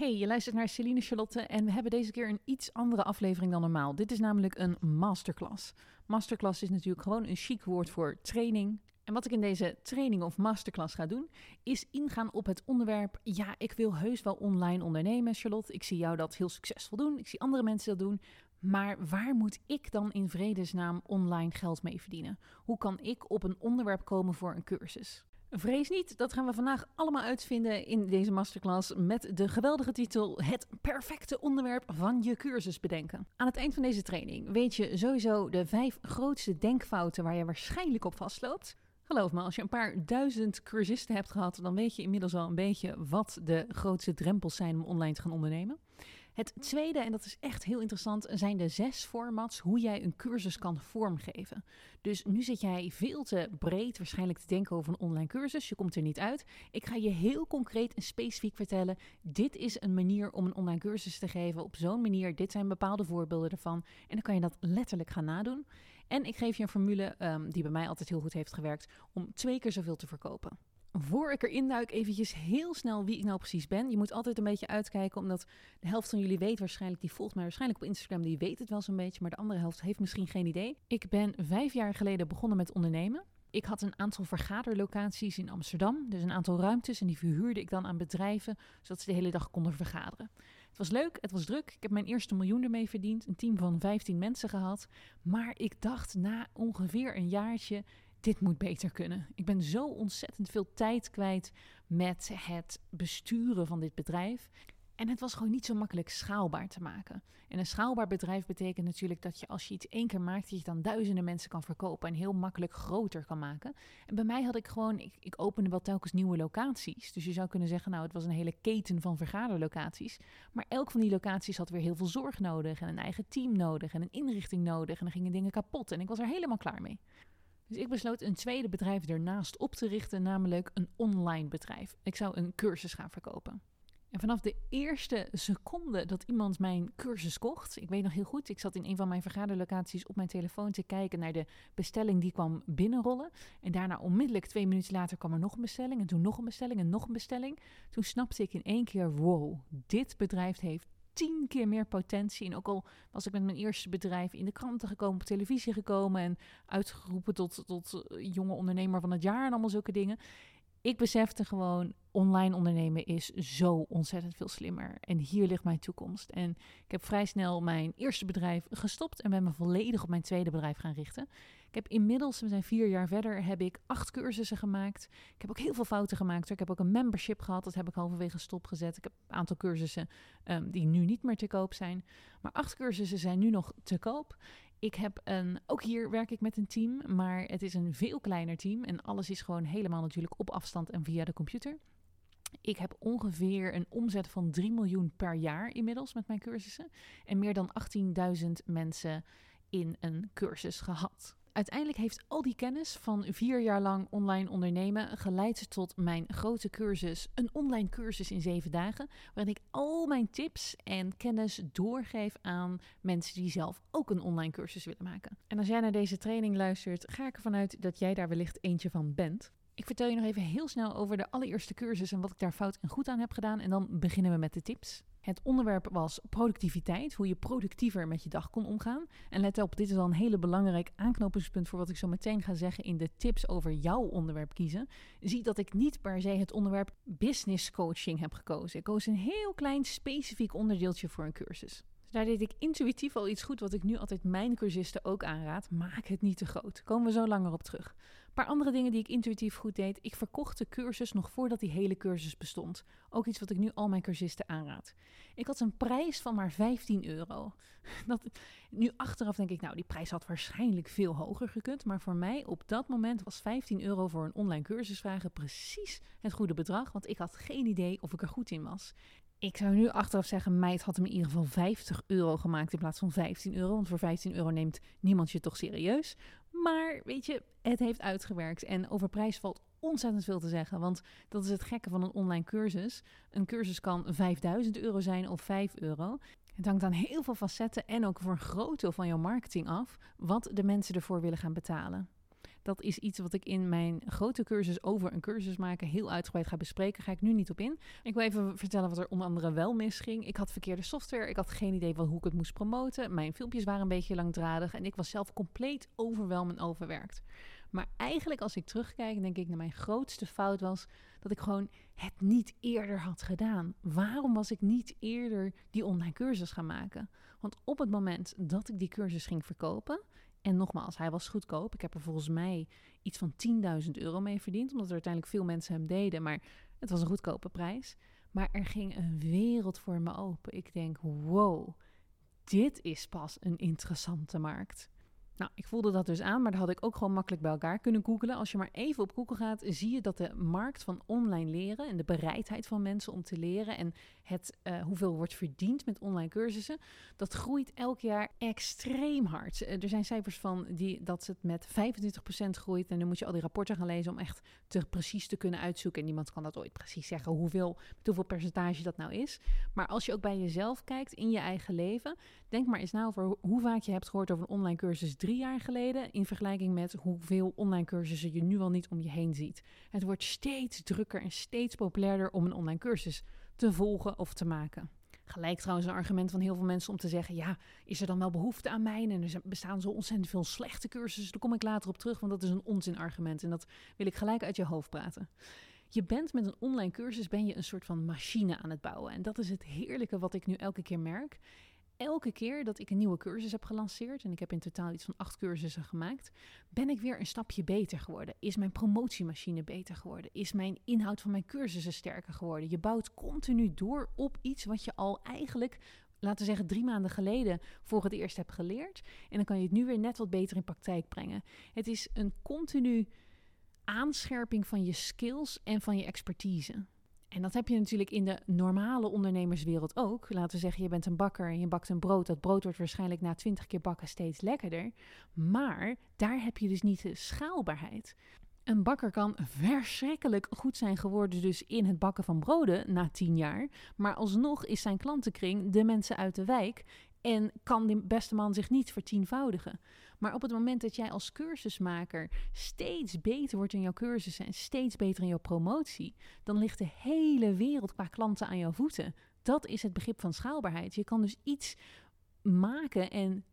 Hey, je luistert naar Celine Charlotte en we hebben deze keer een iets andere aflevering dan normaal. Dit is namelijk een masterclass. Masterclass is natuurlijk gewoon een chic woord voor training. En wat ik in deze training of masterclass ga doen, is ingaan op het onderwerp: ja, ik wil heus wel online ondernemen, Charlotte. Ik zie jou dat heel succesvol doen. Ik zie andere mensen dat doen. Maar waar moet ik dan in vredesnaam online geld mee verdienen? Hoe kan ik op een onderwerp komen voor een cursus? Vrees niet, dat gaan we vandaag allemaal uitvinden in deze masterclass met de geweldige titel Het perfecte onderwerp van je cursus bedenken. Aan het eind van deze training weet je sowieso de vijf grootste denkfouten waar je waarschijnlijk op vastloopt. Geloof me, als je een paar duizend cursisten hebt gehad, dan weet je inmiddels al een beetje wat de grootste drempels zijn om online te gaan ondernemen. Het tweede, en dat is echt heel interessant, zijn de zes formats hoe jij een cursus kan vormgeven. Dus nu zit jij veel te breed waarschijnlijk te denken over een online cursus. Je komt er niet uit. Ik ga je heel concreet en specifiek vertellen: dit is een manier om een online cursus te geven op zo'n manier. Dit zijn bepaalde voorbeelden ervan. En dan kan je dat letterlijk gaan nadoen. En ik geef je een formule um, die bij mij altijd heel goed heeft gewerkt om twee keer zoveel te verkopen. Voor ik erin duik, eventjes heel snel wie ik nou precies ben. Je moet altijd een beetje uitkijken, omdat de helft van jullie weet waarschijnlijk, die volgt mij waarschijnlijk op Instagram, die weet het wel zo'n beetje, maar de andere helft heeft misschien geen idee. Ik ben vijf jaar geleden begonnen met ondernemen. Ik had een aantal vergaderlocaties in Amsterdam, dus een aantal ruimtes en die verhuurde ik dan aan bedrijven, zodat ze de hele dag konden vergaderen. Het was leuk, het was druk. Ik heb mijn eerste miljoen ermee verdiend, een team van 15 mensen gehad. Maar ik dacht na ongeveer een jaartje, dit moet beter kunnen. Ik ben zo ontzettend veel tijd kwijt met het besturen van dit bedrijf. En het was gewoon niet zo makkelijk schaalbaar te maken. En een schaalbaar bedrijf betekent natuurlijk dat je als je iets één keer maakt, dat je dan duizenden mensen kan verkopen en heel makkelijk groter kan maken. En bij mij had ik gewoon, ik, ik opende wel telkens nieuwe locaties. Dus je zou kunnen zeggen, nou, het was een hele keten van vergaderlocaties. Maar elk van die locaties had weer heel veel zorg nodig en een eigen team nodig en een inrichting nodig. En dan gingen dingen kapot en ik was er helemaal klaar mee. Dus ik besloot een tweede bedrijf ernaast op te richten, namelijk een online bedrijf. Ik zou een cursus gaan verkopen. En vanaf de eerste seconde dat iemand mijn cursus kocht, ik weet nog heel goed, ik zat in een van mijn vergaderlocaties op mijn telefoon te kijken naar de bestelling die kwam binnenrollen. En daarna onmiddellijk twee minuten later kwam er nog een bestelling en toen nog een bestelling en nog een bestelling. Toen snapte ik in één keer, wow, dit bedrijf heeft tien keer meer potentie. En ook al was ik met mijn eerste bedrijf in de kranten gekomen, op televisie gekomen en uitgeroepen tot, tot jonge ondernemer van het jaar en allemaal zulke dingen. Ik besefte gewoon, online ondernemen is zo ontzettend veel slimmer. En hier ligt mijn toekomst. En ik heb vrij snel mijn eerste bedrijf gestopt en ben me volledig op mijn tweede bedrijf gaan richten. Ik heb inmiddels, we zijn vier jaar verder, heb ik acht cursussen gemaakt. Ik heb ook heel veel fouten gemaakt. Ik heb ook een membership gehad, dat heb ik halverwege stopgezet. Ik heb een aantal cursussen um, die nu niet meer te koop zijn. Maar acht cursussen zijn nu nog te koop. Ik heb een, ook hier werk ik met een team, maar het is een veel kleiner team. En alles is gewoon helemaal natuurlijk op afstand en via de computer. Ik heb ongeveer een omzet van 3 miljoen per jaar inmiddels met mijn cursussen. En meer dan 18.000 mensen in een cursus gehad. Uiteindelijk heeft al die kennis van vier jaar lang online ondernemen geleid tot mijn grote cursus, een online cursus in zeven dagen, waarin ik al mijn tips en kennis doorgeef aan mensen die zelf ook een online cursus willen maken. En als jij naar deze training luistert, ga ik ervan uit dat jij daar wellicht eentje van bent. Ik vertel je nog even heel snel over de allereerste cursus en wat ik daar fout en goed aan heb gedaan. En dan beginnen we met de tips. Het onderwerp was productiviteit, hoe je productiever met je dag kon omgaan. En let op, dit is al een hele belangrijk aanknopingspunt voor wat ik zo meteen ga zeggen in de tips over jouw onderwerp kiezen. Zie dat ik niet per se het onderwerp business coaching heb gekozen. Ik koos een heel klein specifiek onderdeeltje voor een cursus. Daar deed ik intuïtief al iets goed wat ik nu altijd mijn cursisten ook aanraad. Maak het niet te groot. Komen we zo langer op terug. Paar andere dingen die ik intuïtief goed deed. Ik verkocht de cursus nog voordat die hele cursus bestond. Ook iets wat ik nu al mijn cursisten aanraad. Ik had een prijs van maar 15 euro. Dat, nu achteraf denk ik, nou die prijs had waarschijnlijk veel hoger gekund. Maar voor mij op dat moment was 15 euro voor een online cursus vragen precies het goede bedrag. Want ik had geen idee of ik er goed in was. Ik zou nu achteraf zeggen, meid had hem in ieder geval 50 euro gemaakt in plaats van 15 euro. Want voor 15 euro neemt niemand je toch serieus. Maar weet je, het heeft uitgewerkt. En over prijs valt ontzettend veel te zeggen. Want dat is het gekke van een online cursus. Een cursus kan 5000 euro zijn of 5 euro. Het hangt aan heel veel facetten en ook voor een groot deel van jouw marketing af wat de mensen ervoor willen gaan betalen. Dat is iets wat ik in mijn grote cursus over een cursus maken heel uitgebreid ga bespreken. Ga ik nu niet op in. Ik wil even vertellen wat er onder andere wel misging. Ik had verkeerde software. Ik had geen idee van hoe ik het moest promoten. Mijn filmpjes waren een beetje langdradig. En ik was zelf compleet overweldigend overwerkt. Maar eigenlijk als ik terugkijk, denk ik dat mijn grootste fout was dat ik gewoon het niet eerder had gedaan. Waarom was ik niet eerder die online cursus gaan maken? Want op het moment dat ik die cursus ging verkopen, en nogmaals, hij was goedkoop. Ik heb er volgens mij iets van 10.000 euro mee verdiend, omdat er uiteindelijk veel mensen hem deden. Maar het was een goedkope prijs. Maar er ging een wereld voor me open. Ik denk, wow, dit is pas een interessante markt. Nou, ik voelde dat dus aan, maar dat had ik ook gewoon makkelijk bij elkaar kunnen googelen. Als je maar even op Google gaat, zie je dat de markt van online leren en de bereidheid van mensen om te leren en het uh, hoeveel wordt verdiend met online cursussen, dat groeit elk jaar extreem hard. Uh, er zijn cijfers van die, dat het met 25% groeit en dan moet je al die rapporten gaan lezen om echt te precies te kunnen uitzoeken. En niemand kan dat ooit precies zeggen hoeveel, hoeveel percentage dat nou is. Maar als je ook bij jezelf kijkt in je eigen leven, denk maar eens na over hoe vaak je hebt gehoord over een online cursus drie jaar geleden in vergelijking met hoeveel online cursussen je nu al niet om je heen ziet. Het wordt steeds drukker en steeds populairder om een online cursus te volgen of te maken. Gelijk trouwens een argument van heel veel mensen om te zeggen: ja, is er dan wel behoefte aan mij? En er bestaan zo ontzettend veel slechte cursussen. Daar kom ik later op terug, want dat is een onzinargument. En dat wil ik gelijk uit je hoofd praten. Je bent met een online cursus ben je een soort van machine aan het bouwen. En dat is het heerlijke wat ik nu elke keer merk elke keer dat ik een nieuwe cursus heb gelanceerd, en ik heb in totaal iets van acht cursussen gemaakt, ben ik weer een stapje beter geworden. Is mijn promotiemachine beter geworden? Is mijn inhoud van mijn cursussen sterker geworden? Je bouwt continu door op iets wat je al eigenlijk, laten we zeggen, drie maanden geleden voor het eerst hebt geleerd. En dan kan je het nu weer net wat beter in praktijk brengen. Het is een continu aanscherping van je skills en van je expertise. En dat heb je natuurlijk in de normale ondernemerswereld ook. Laten we zeggen, je bent een bakker en je bakt een brood. Dat brood wordt waarschijnlijk na twintig keer bakken steeds lekkerder. Maar daar heb je dus niet de schaalbaarheid. Een bakker kan verschrikkelijk goed zijn geworden dus in het bakken van broden na tien jaar. Maar alsnog is zijn klantenkring de mensen uit de wijk en kan die beste man zich niet vertienvoudigen. Maar op het moment dat jij als cursusmaker steeds beter wordt in jouw cursussen en steeds beter in jouw promotie, dan ligt de hele wereld qua klanten aan jouw voeten. Dat is het begrip van schaalbaarheid. Je kan dus iets maken en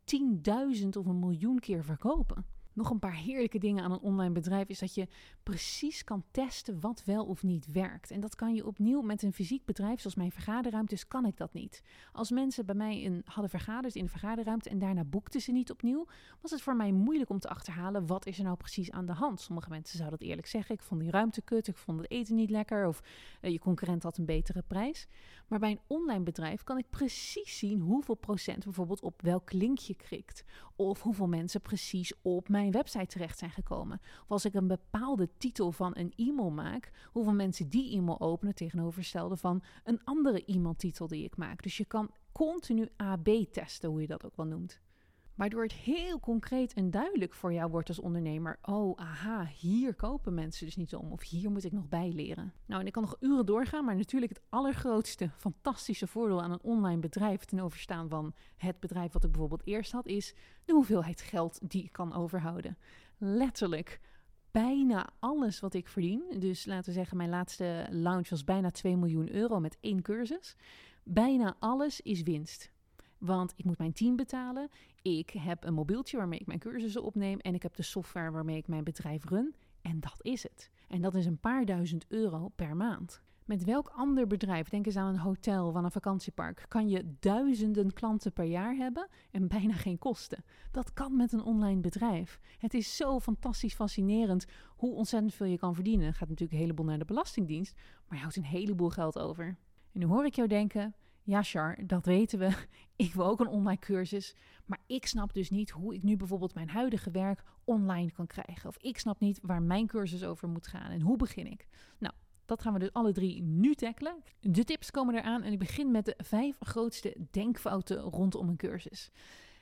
10.000 of een miljoen keer verkopen. Nog een paar heerlijke dingen aan een online bedrijf is dat je precies kan testen wat wel of niet werkt. En dat kan je opnieuw met een fysiek bedrijf zoals mijn vergaderruimtes kan ik dat niet. Als mensen bij mij een, hadden vergaderd in de vergaderruimte en daarna boekten ze niet opnieuw, was het voor mij moeilijk om te achterhalen wat is er nou precies aan de hand. Sommige mensen zouden dat eerlijk zeggen, ik vond die ruimte kut, ik vond het eten niet lekker of uh, je concurrent had een betere prijs. Maar bij een online bedrijf kan ik precies zien hoeveel procent bijvoorbeeld op welk linkje klikt. Of hoeveel mensen precies op mijn website terecht zijn gekomen. Of als ik een bepaalde titel van een e-mail maak, hoeveel mensen die e-mail openen tegenovergestelde van een andere e-mailtitel die ik maak. Dus je kan continu AB testen, hoe je dat ook wel noemt. Waardoor het heel concreet en duidelijk voor jou wordt als ondernemer. Oh, aha, hier kopen mensen dus niet om. Of hier moet ik nog bij leren. Nou, en ik kan nog uren doorgaan. Maar natuurlijk het allergrootste, fantastische voordeel aan een online bedrijf ten overstaan van het bedrijf wat ik bijvoorbeeld eerst had, is de hoeveelheid geld die ik kan overhouden. Letterlijk bijna alles wat ik verdien. Dus laten we zeggen, mijn laatste launch was bijna 2 miljoen euro met één cursus. Bijna alles is winst. Want ik moet mijn team betalen. Ik heb een mobieltje waarmee ik mijn cursussen opneem. En ik heb de software waarmee ik mijn bedrijf run. En dat is het. En dat is een paar duizend euro per maand. Met welk ander bedrijf, denk eens aan een hotel of een vakantiepark, kan je duizenden klanten per jaar hebben en bijna geen kosten? Dat kan met een online bedrijf. Het is zo fantastisch fascinerend hoe ontzettend veel je kan verdienen. gaat natuurlijk een heleboel naar de Belastingdienst, maar je houdt een heleboel geld over. En nu hoor ik jou denken: ja, Char, dat weten we. Ik wil ook een online cursus. Maar ik snap dus niet hoe ik nu bijvoorbeeld mijn huidige werk online kan krijgen. Of ik snap niet waar mijn cursus over moet gaan en hoe begin ik. Nou, dat gaan we dus alle drie nu tackelen. De tips komen eraan en ik begin met de vijf grootste denkfouten rondom een cursus.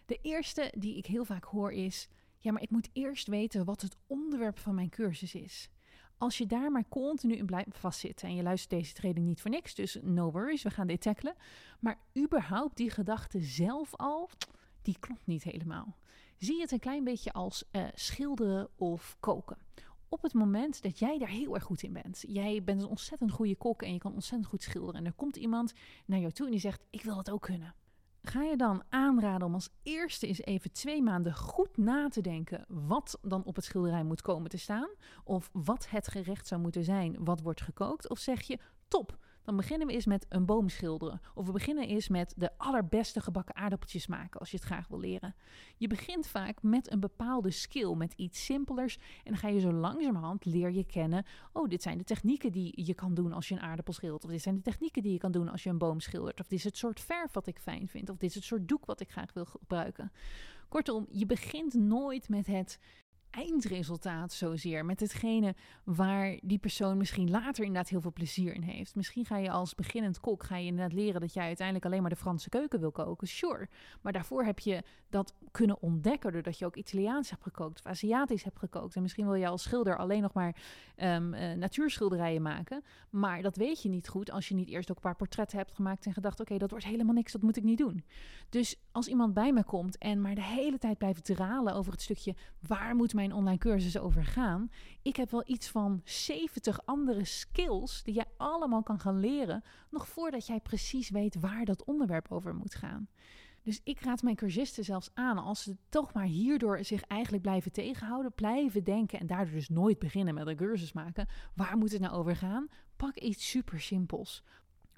De eerste die ik heel vaak hoor is: ja, maar ik moet eerst weten wat het onderwerp van mijn cursus is. Als je daar maar continu in blijft vastzitten en je luistert deze training niet voor niks, dus no worries, we gaan dit tackelen. Maar überhaupt die gedachte zelf al, die klopt niet helemaal. Zie het een klein beetje als uh, schilderen of koken. Op het moment dat jij daar heel erg goed in bent, jij bent een ontzettend goede kok en je kan ontzettend goed schilderen, en er komt iemand naar jou toe en die zegt: Ik wil dat ook kunnen. Ga je dan aanraden om als eerste eens even twee maanden goed na te denken wat dan op het schilderij moet komen te staan? Of wat het gerecht zou moeten zijn wat wordt gekookt? Of zeg je, top, dan beginnen we eens met een boom schilderen. Of we beginnen eens met de allerbeste gebakken aardappeltjes maken als je het graag wil leren. Je begint vaak met een bepaalde skill, met iets simpelers. En dan ga je zo langzamerhand leer je kennen. Oh, dit zijn de technieken die je kan doen als je een aardappel schildert. Of dit zijn de technieken die je kan doen als je een boom schildert. Of dit is het soort verf wat ik fijn vind. Of dit is het soort doek wat ik graag wil gebruiken. Kortom, je begint nooit met het eindresultaat zozeer. Met hetgene waar die persoon misschien later inderdaad heel veel plezier in heeft. Misschien ga je als beginnend kok ga je inderdaad leren dat jij uiteindelijk alleen maar de Franse keuken wil koken. Sure. Maar daarvoor heb je dat kunnen ontdekken doordat je ook Italiaans hebt gekookt of Aziatisch hebt gekookt. En misschien wil je als schilder alleen nog maar um, natuurschilderijen maken. Maar dat weet je niet goed als je niet eerst ook een paar portretten hebt gemaakt en gedacht: oké, dat wordt helemaal niks, dat moet ik niet doen. Dus als iemand bij me komt en maar de hele tijd blijft dralen over het stukje waar moet mijn mijn online cursus over gaan. Ik heb wel iets van 70 andere skills die jij allemaal kan gaan leren, nog voordat jij precies weet waar dat onderwerp over moet gaan. Dus ik raad mijn cursisten zelfs aan, als ze toch maar hierdoor zich eigenlijk blijven tegenhouden, blijven denken en daardoor dus nooit beginnen met een cursus maken, waar moet het nou over gaan? Pak iets super simpels.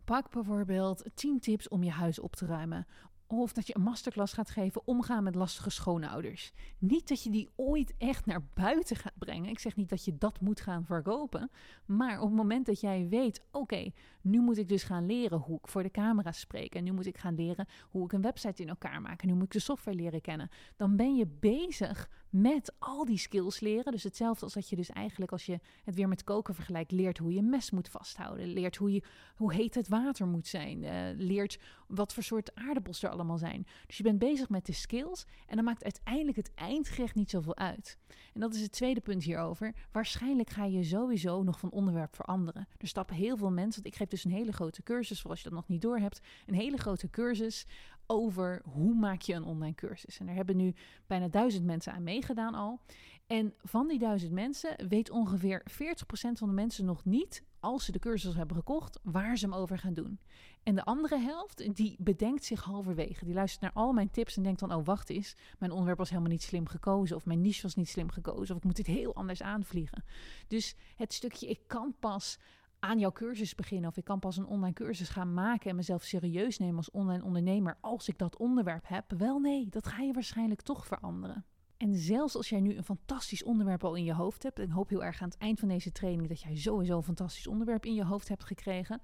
Pak bijvoorbeeld 10 tips om je huis op te ruimen. Of dat je een masterclass gaat geven omgaan met lastige schoonouders. Niet dat je die ooit echt naar buiten gaat brengen. Ik zeg niet dat je dat moet gaan verkopen. Maar op het moment dat jij weet, oké, nu moet ik dus gaan leren hoe ik voor de camera spreek. En nu moet ik gaan leren hoe ik een website in elkaar maak. En nu moet ik de software leren kennen. Dan ben je bezig met al die skills leren. Dus hetzelfde als dat je dus eigenlijk als je het weer met koken vergelijkt, leert hoe je mes moet vasthouden. Leert hoe, je, hoe heet het water moet zijn. Uh, leert wat voor soort aardappels er allemaal zijn. Dus je bent bezig met de skills en dan maakt uiteindelijk het eindgerecht niet zoveel uit. En dat is het tweede punt hierover. Waarschijnlijk ga je sowieso nog van onderwerp veranderen. Er stappen heel veel mensen, want ik geef dus een hele grote cursus, voor als je dat nog niet door hebt, een hele grote cursus over hoe maak je een online cursus. En er hebben nu bijna duizend mensen aan meegedaan al. En van die duizend mensen weet ongeveer 40% van de mensen nog niet, als ze de cursus hebben gekocht, waar ze hem over gaan doen. En de andere helft, die bedenkt zich halverwege. Die luistert naar al mijn tips en denkt dan, oh wacht eens, mijn onderwerp was helemaal niet slim gekozen. Of mijn niche was niet slim gekozen. Of ik moet dit heel anders aanvliegen. Dus het stukje, ik kan pas aan jouw cursus beginnen of ik kan pas een online cursus gaan maken en mezelf serieus nemen als online ondernemer als ik dat onderwerp heb. Wel nee, dat ga je waarschijnlijk toch veranderen. En zelfs als jij nu een fantastisch onderwerp al in je hoofd hebt, en hoop heel erg aan het eind van deze training dat jij sowieso een fantastisch onderwerp in je hoofd hebt gekregen,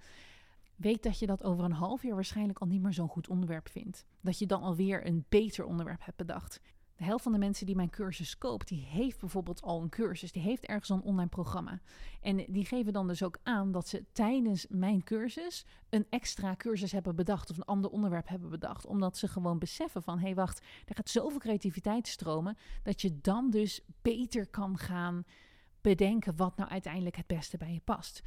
weet dat je dat over een half jaar waarschijnlijk al niet meer zo'n goed onderwerp vindt. Dat je dan alweer een beter onderwerp hebt bedacht. De helft van de mensen die mijn cursus koopt, die heeft bijvoorbeeld al een cursus. Die heeft ergens een online programma. En die geven dan dus ook aan dat ze tijdens mijn cursus een extra cursus hebben bedacht of een ander onderwerp hebben bedacht. Omdat ze gewoon beseffen van, hé hey, wacht, er gaat zoveel creativiteit stromen, dat je dan dus beter kan gaan bedenken wat nou uiteindelijk het beste bij je past.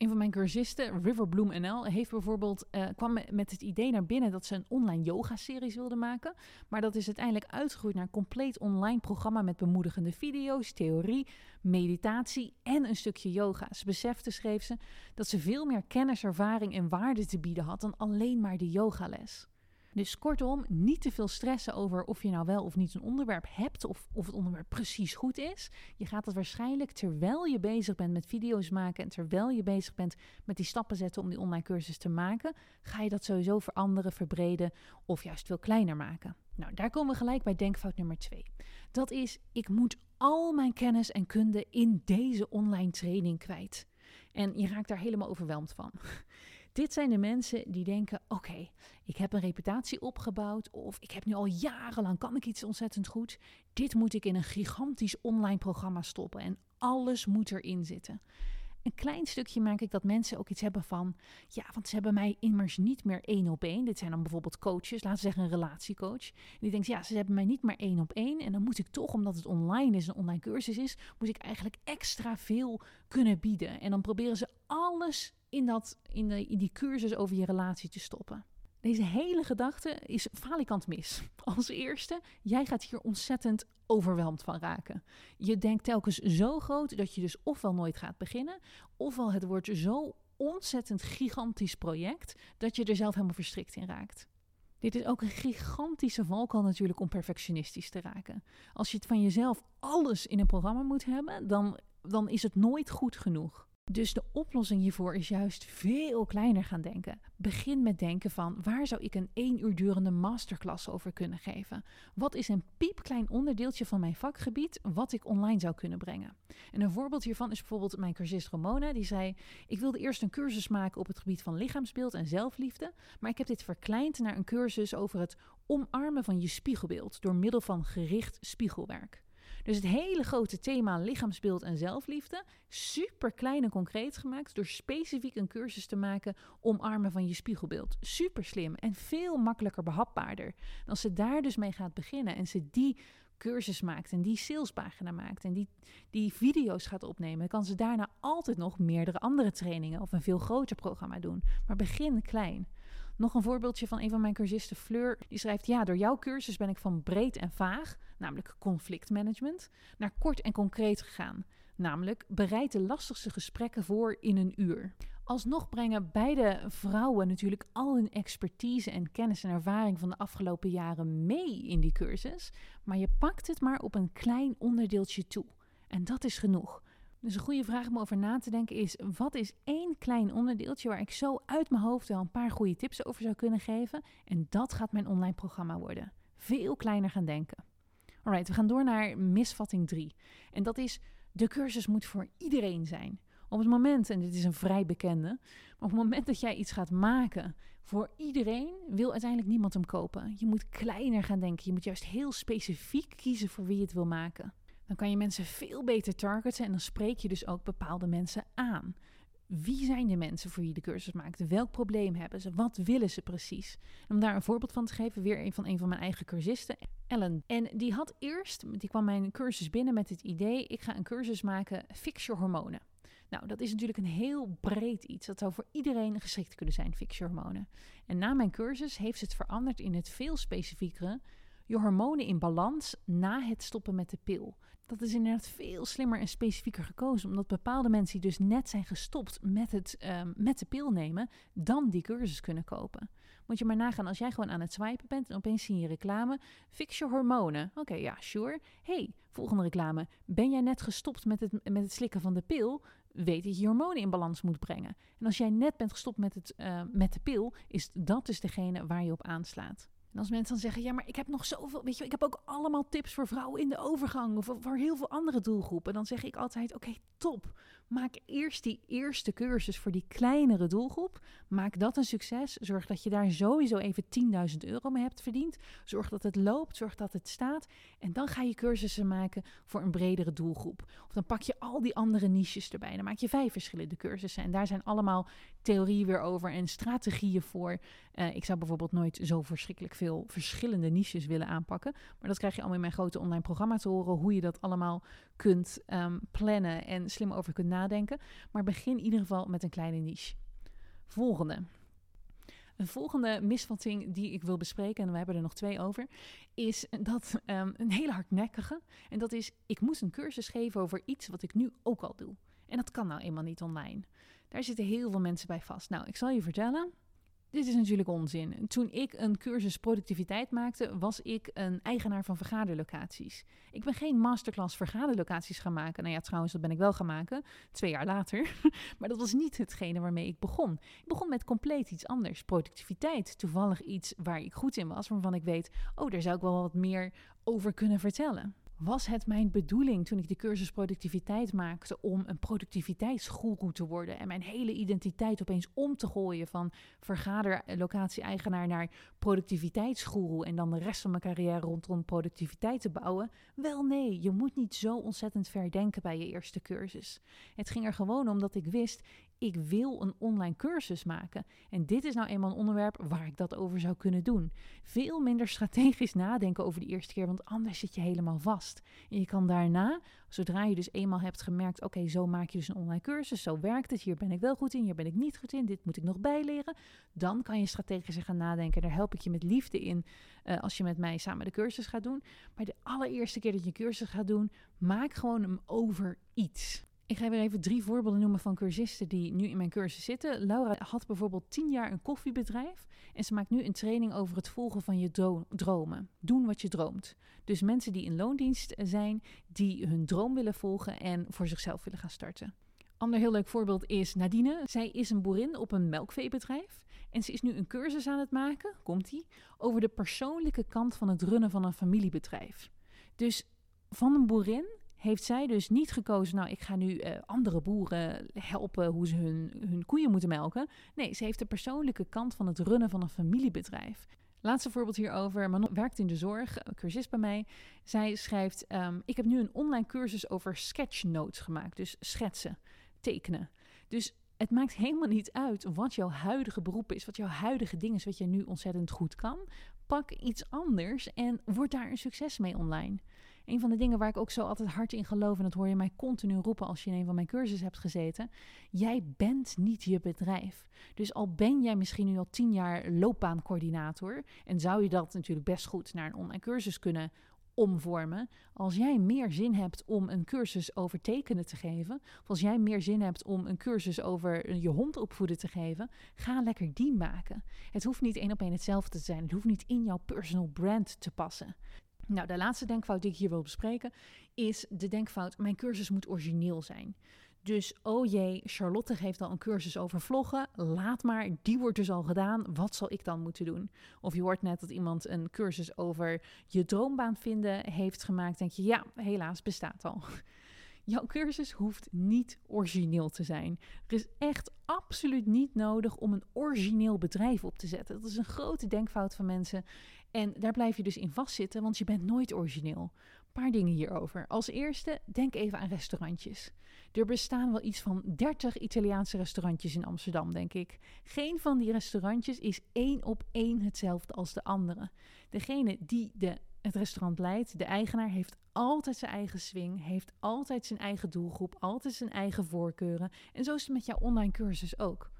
Een van mijn cursisten, Riverbloom NL, heeft bijvoorbeeld, uh, kwam met het idee naar binnen dat ze een online yoga-series wilde maken. Maar dat is uiteindelijk uitgegroeid naar een compleet online programma met bemoedigende video's, theorie, meditatie en een stukje yoga. Ze besefte, schreef ze, dat ze veel meer kennis, ervaring en waarde te bieden had dan alleen maar de yogales. Dus kortom, niet te veel stressen over of je nou wel of niet een onderwerp hebt of of het onderwerp precies goed is. Je gaat het waarschijnlijk terwijl je bezig bent met video's maken en terwijl je bezig bent met die stappen zetten om die online cursus te maken, ga je dat sowieso veranderen, verbreden of juist veel kleiner maken. Nou, daar komen we gelijk bij denkfout nummer 2. Dat is, ik moet al mijn kennis en kunde in deze online training kwijt. En je raakt daar helemaal overweldigd van. Dit zijn de mensen die denken: oké, ik heb een reputatie opgebouwd of ik heb nu al jarenlang kan ik iets ontzettend goed. Dit moet ik in een gigantisch online programma stoppen en alles moet erin zitten. Een klein stukje merk ik dat mensen ook iets hebben van, ja, want ze hebben mij immers niet meer één op één. Dit zijn dan bijvoorbeeld coaches, laten we zeggen een relatiecoach. Die denkt, ja, ze hebben mij niet meer één op één. En dan moet ik toch, omdat het online is, een online cursus is, moet ik eigenlijk extra veel kunnen bieden. En dan proberen ze alles in, dat, in, de, in die cursus over je relatie te stoppen. Deze hele gedachte is falikant mis. Als eerste, jij gaat hier ontzettend overweldigd van raken. Je denkt telkens zo groot dat je dus ofwel nooit gaat beginnen, ofwel het wordt zo ontzettend gigantisch project dat je er zelf helemaal verstrikt in raakt. Dit is ook een gigantische valkuil natuurlijk om perfectionistisch te raken. Als je het van jezelf alles in een programma moet hebben, dan, dan is het nooit goed genoeg. Dus de oplossing hiervoor is juist veel kleiner gaan denken. Begin met denken van waar zou ik een één uur durende masterclass over kunnen geven? Wat is een piepklein onderdeeltje van mijn vakgebied wat ik online zou kunnen brengen? En een voorbeeld hiervan is bijvoorbeeld mijn cursist Ramona. Die zei, ik wilde eerst een cursus maken op het gebied van lichaamsbeeld en zelfliefde. Maar ik heb dit verkleind naar een cursus over het omarmen van je spiegelbeeld door middel van gericht spiegelwerk. Dus het hele grote thema lichaamsbeeld en zelfliefde, super klein en concreet gemaakt door specifiek een cursus te maken omarmen van je spiegelbeeld. Super slim en veel makkelijker behapbaarder. En als ze daar dus mee gaat beginnen en ze die cursus maakt en die salespagina maakt en die, die video's gaat opnemen, kan ze daarna altijd nog meerdere andere trainingen of een veel groter programma doen. Maar begin klein. Nog een voorbeeldje van een van mijn cursisten, Fleur. Die schrijft: Ja, door jouw cursus ben ik van breed en vaag, namelijk conflictmanagement, naar kort en concreet gegaan. Namelijk bereid de lastigste gesprekken voor in een uur. Alsnog brengen beide vrouwen natuurlijk al hun expertise en kennis en ervaring van de afgelopen jaren mee in die cursus. Maar je pakt het maar op een klein onderdeeltje toe. En dat is genoeg. Dus een goede vraag om over na te denken is: wat is één klein onderdeeltje waar ik zo uit mijn hoofd wel een paar goede tips over zou kunnen geven? En dat gaat mijn online programma worden. Veel kleiner gaan denken. Alright, we gaan door naar misvatting 3. En dat is: de cursus moet voor iedereen zijn. Op het moment, en dit is een vrij bekende, maar op het moment dat jij iets gaat maken voor iedereen, wil uiteindelijk niemand hem kopen. Je moet kleiner gaan denken. Je moet juist heel specifiek kiezen voor wie je het wil maken. Dan kan je mensen veel beter targeten en dan spreek je dus ook bepaalde mensen aan. Wie zijn de mensen voor wie de cursus maakt? Welk probleem hebben ze? Wat willen ze precies? om daar een voorbeeld van te geven, weer een van een van mijn eigen cursisten, Ellen. En die had eerst, die kwam mijn cursus binnen met het idee: ik ga een cursus maken, fix je hormonen. Nou, dat is natuurlijk een heel breed iets. Dat zou voor iedereen geschikt kunnen zijn, fix je hormonen. En na mijn cursus heeft ze het veranderd in het veel specifiekere je hormonen in balans na het stoppen met de pil. Dat is inderdaad veel slimmer en specifieker gekozen, omdat bepaalde mensen die dus net zijn gestopt met, het, um, met de pil nemen, dan die cursus kunnen kopen. Moet je maar nagaan, als jij gewoon aan het swipen bent en opeens zie je reclame, fix je hormonen. Oké, ja, sure. hey, volgende reclame. Ben jij net gestopt met het, met het slikken van de pil? Weet dat je hormonen in balans moet brengen. En als jij net bent gestopt met, het, uh, met de pil, is dat dus degene waar je op aanslaat. En als mensen dan zeggen, ja, maar ik heb nog zoveel, weet je, ik heb ook allemaal tips voor vrouwen in de overgang of voor heel veel andere doelgroepen. Dan zeg ik altijd, oké, top. Maak eerst die eerste cursus voor die kleinere doelgroep. Maak dat een succes. Zorg dat je daar sowieso even 10.000 euro mee hebt verdiend. Zorg dat het loopt, zorg dat het staat. En dan ga je cursussen maken voor een bredere doelgroep. Of dan pak je al die andere niches erbij. Dan maak je vijf verschillende cursussen. En daar zijn allemaal theorieën weer over en strategieën voor. Uh, ik zou bijvoorbeeld nooit zo verschrikkelijk veel verschillende niches willen aanpakken. Maar dat krijg je allemaal in mijn grote online programma te horen. Hoe je dat allemaal kunt um, plannen en slim over kunt nadenken. Maar begin in ieder geval met een kleine niche. Volgende. Een volgende misvatting die ik wil bespreken, en we hebben er nog twee over, is dat um, een hele hardnekkige. En dat is: ik moet een cursus geven over iets wat ik nu ook al doe. En dat kan nou eenmaal niet online. Daar zitten heel veel mensen bij vast. Nou, ik zal je vertellen. Dit is natuurlijk onzin. Toen ik een cursus productiviteit maakte, was ik een eigenaar van vergaderlocaties. Ik ben geen masterclass vergaderlocaties gaan maken. Nou ja, trouwens, dat ben ik wel gaan maken, twee jaar later. maar dat was niet hetgene waarmee ik begon. Ik begon met compleet iets anders. Productiviteit, toevallig iets waar ik goed in was, waarvan ik weet, oh, daar zou ik wel wat meer over kunnen vertellen was het mijn bedoeling toen ik de cursus productiviteit maakte om een productiviteitsgoeroe te worden en mijn hele identiteit opeens om te gooien van vergaderlocatie-eigenaar naar productiviteitsgoeroe en dan de rest van mijn carrière rondom productiviteit te bouwen? Wel nee, je moet niet zo ontzettend ver denken bij je eerste cursus. Het ging er gewoon om dat ik wist, ik wil een online cursus maken. En dit is nou eenmaal een onderwerp waar ik dat over zou kunnen doen. Veel minder strategisch nadenken over de eerste keer, want anders zit je helemaal vast. En je kan daarna, zodra je dus eenmaal hebt gemerkt, oké, zo maak je dus een online cursus, zo werkt het, hier ben ik wel goed in, hier ben ik niet goed in, dit moet ik nog bijleren. Dan kan je strategisch gaan nadenken. Daar help ik je met liefde in uh, als je met mij samen de cursus gaat doen. Maar de allereerste keer dat je cursus gaat doen, maak gewoon hem over iets. Ik ga weer even drie voorbeelden noemen van cursisten die nu in mijn cursus zitten. Laura had bijvoorbeeld tien jaar een koffiebedrijf en ze maakt nu een training over het volgen van je dromen. Doen wat je droomt. Dus mensen die in loondienst zijn, die hun droom willen volgen en voor zichzelf willen gaan starten. Ander heel leuk voorbeeld is Nadine. Zij is een boerin op een melkveebedrijf. En ze is nu een cursus aan het maken, komt ie, over de persoonlijke kant van het runnen van een familiebedrijf. Dus van een boerin heeft zij dus niet gekozen, nou ik ga nu uh, andere boeren helpen hoe ze hun, hun koeien moeten melken. Nee, ze heeft de persoonlijke kant van het runnen van een familiebedrijf. Laatste voorbeeld hierover. Manon werkt in de zorg, cursist bij mij. Zij schrijft: um, Ik heb nu een online cursus over sketchnotes gemaakt. Dus schetsen, tekenen. Dus het maakt helemaal niet uit wat jouw huidige beroep is, wat jouw huidige ding is, wat je nu ontzettend goed kan. Pak iets anders en word daar een succes mee online. Een van de dingen waar ik ook zo altijd hard in geloof, en dat hoor je mij continu roepen als je in een van mijn cursussen hebt gezeten. Jij bent niet je bedrijf. Dus al ben jij misschien nu al tien jaar loopbaancoördinator, en zou je dat natuurlijk best goed naar een online cursus kunnen omvormen. Als jij meer zin hebt om een cursus over tekenen te geven, of als jij meer zin hebt om een cursus over je hond opvoeden te geven, ga lekker die maken. Het hoeft niet één op één hetzelfde te zijn. Het hoeft niet in jouw personal brand te passen. Nou, de laatste denkfout die ik hier wil bespreken is de denkfout: mijn cursus moet origineel zijn. Dus oh jee, Charlotte geeft al een cursus over vloggen. Laat maar, die wordt dus al gedaan. Wat zal ik dan moeten doen? Of je hoort net dat iemand een cursus over je droombaan vinden heeft gemaakt. Denk je, ja, helaas bestaat al. Jouw cursus hoeft niet origineel te zijn. Er is echt absoluut niet nodig om een origineel bedrijf op te zetten. Dat is een grote denkfout van mensen. En daar blijf je dus in vastzitten, want je bent nooit origineel. Een paar dingen hierover. Als eerste, denk even aan restaurantjes. Er bestaan wel iets van 30 Italiaanse restaurantjes in Amsterdam, denk ik. Geen van die restaurantjes is één op één hetzelfde als de andere. Degene die de, het restaurant leidt, de eigenaar, heeft altijd zijn eigen swing, heeft altijd zijn eigen doelgroep, altijd zijn eigen voorkeuren. En zo is het met jouw online cursus ook.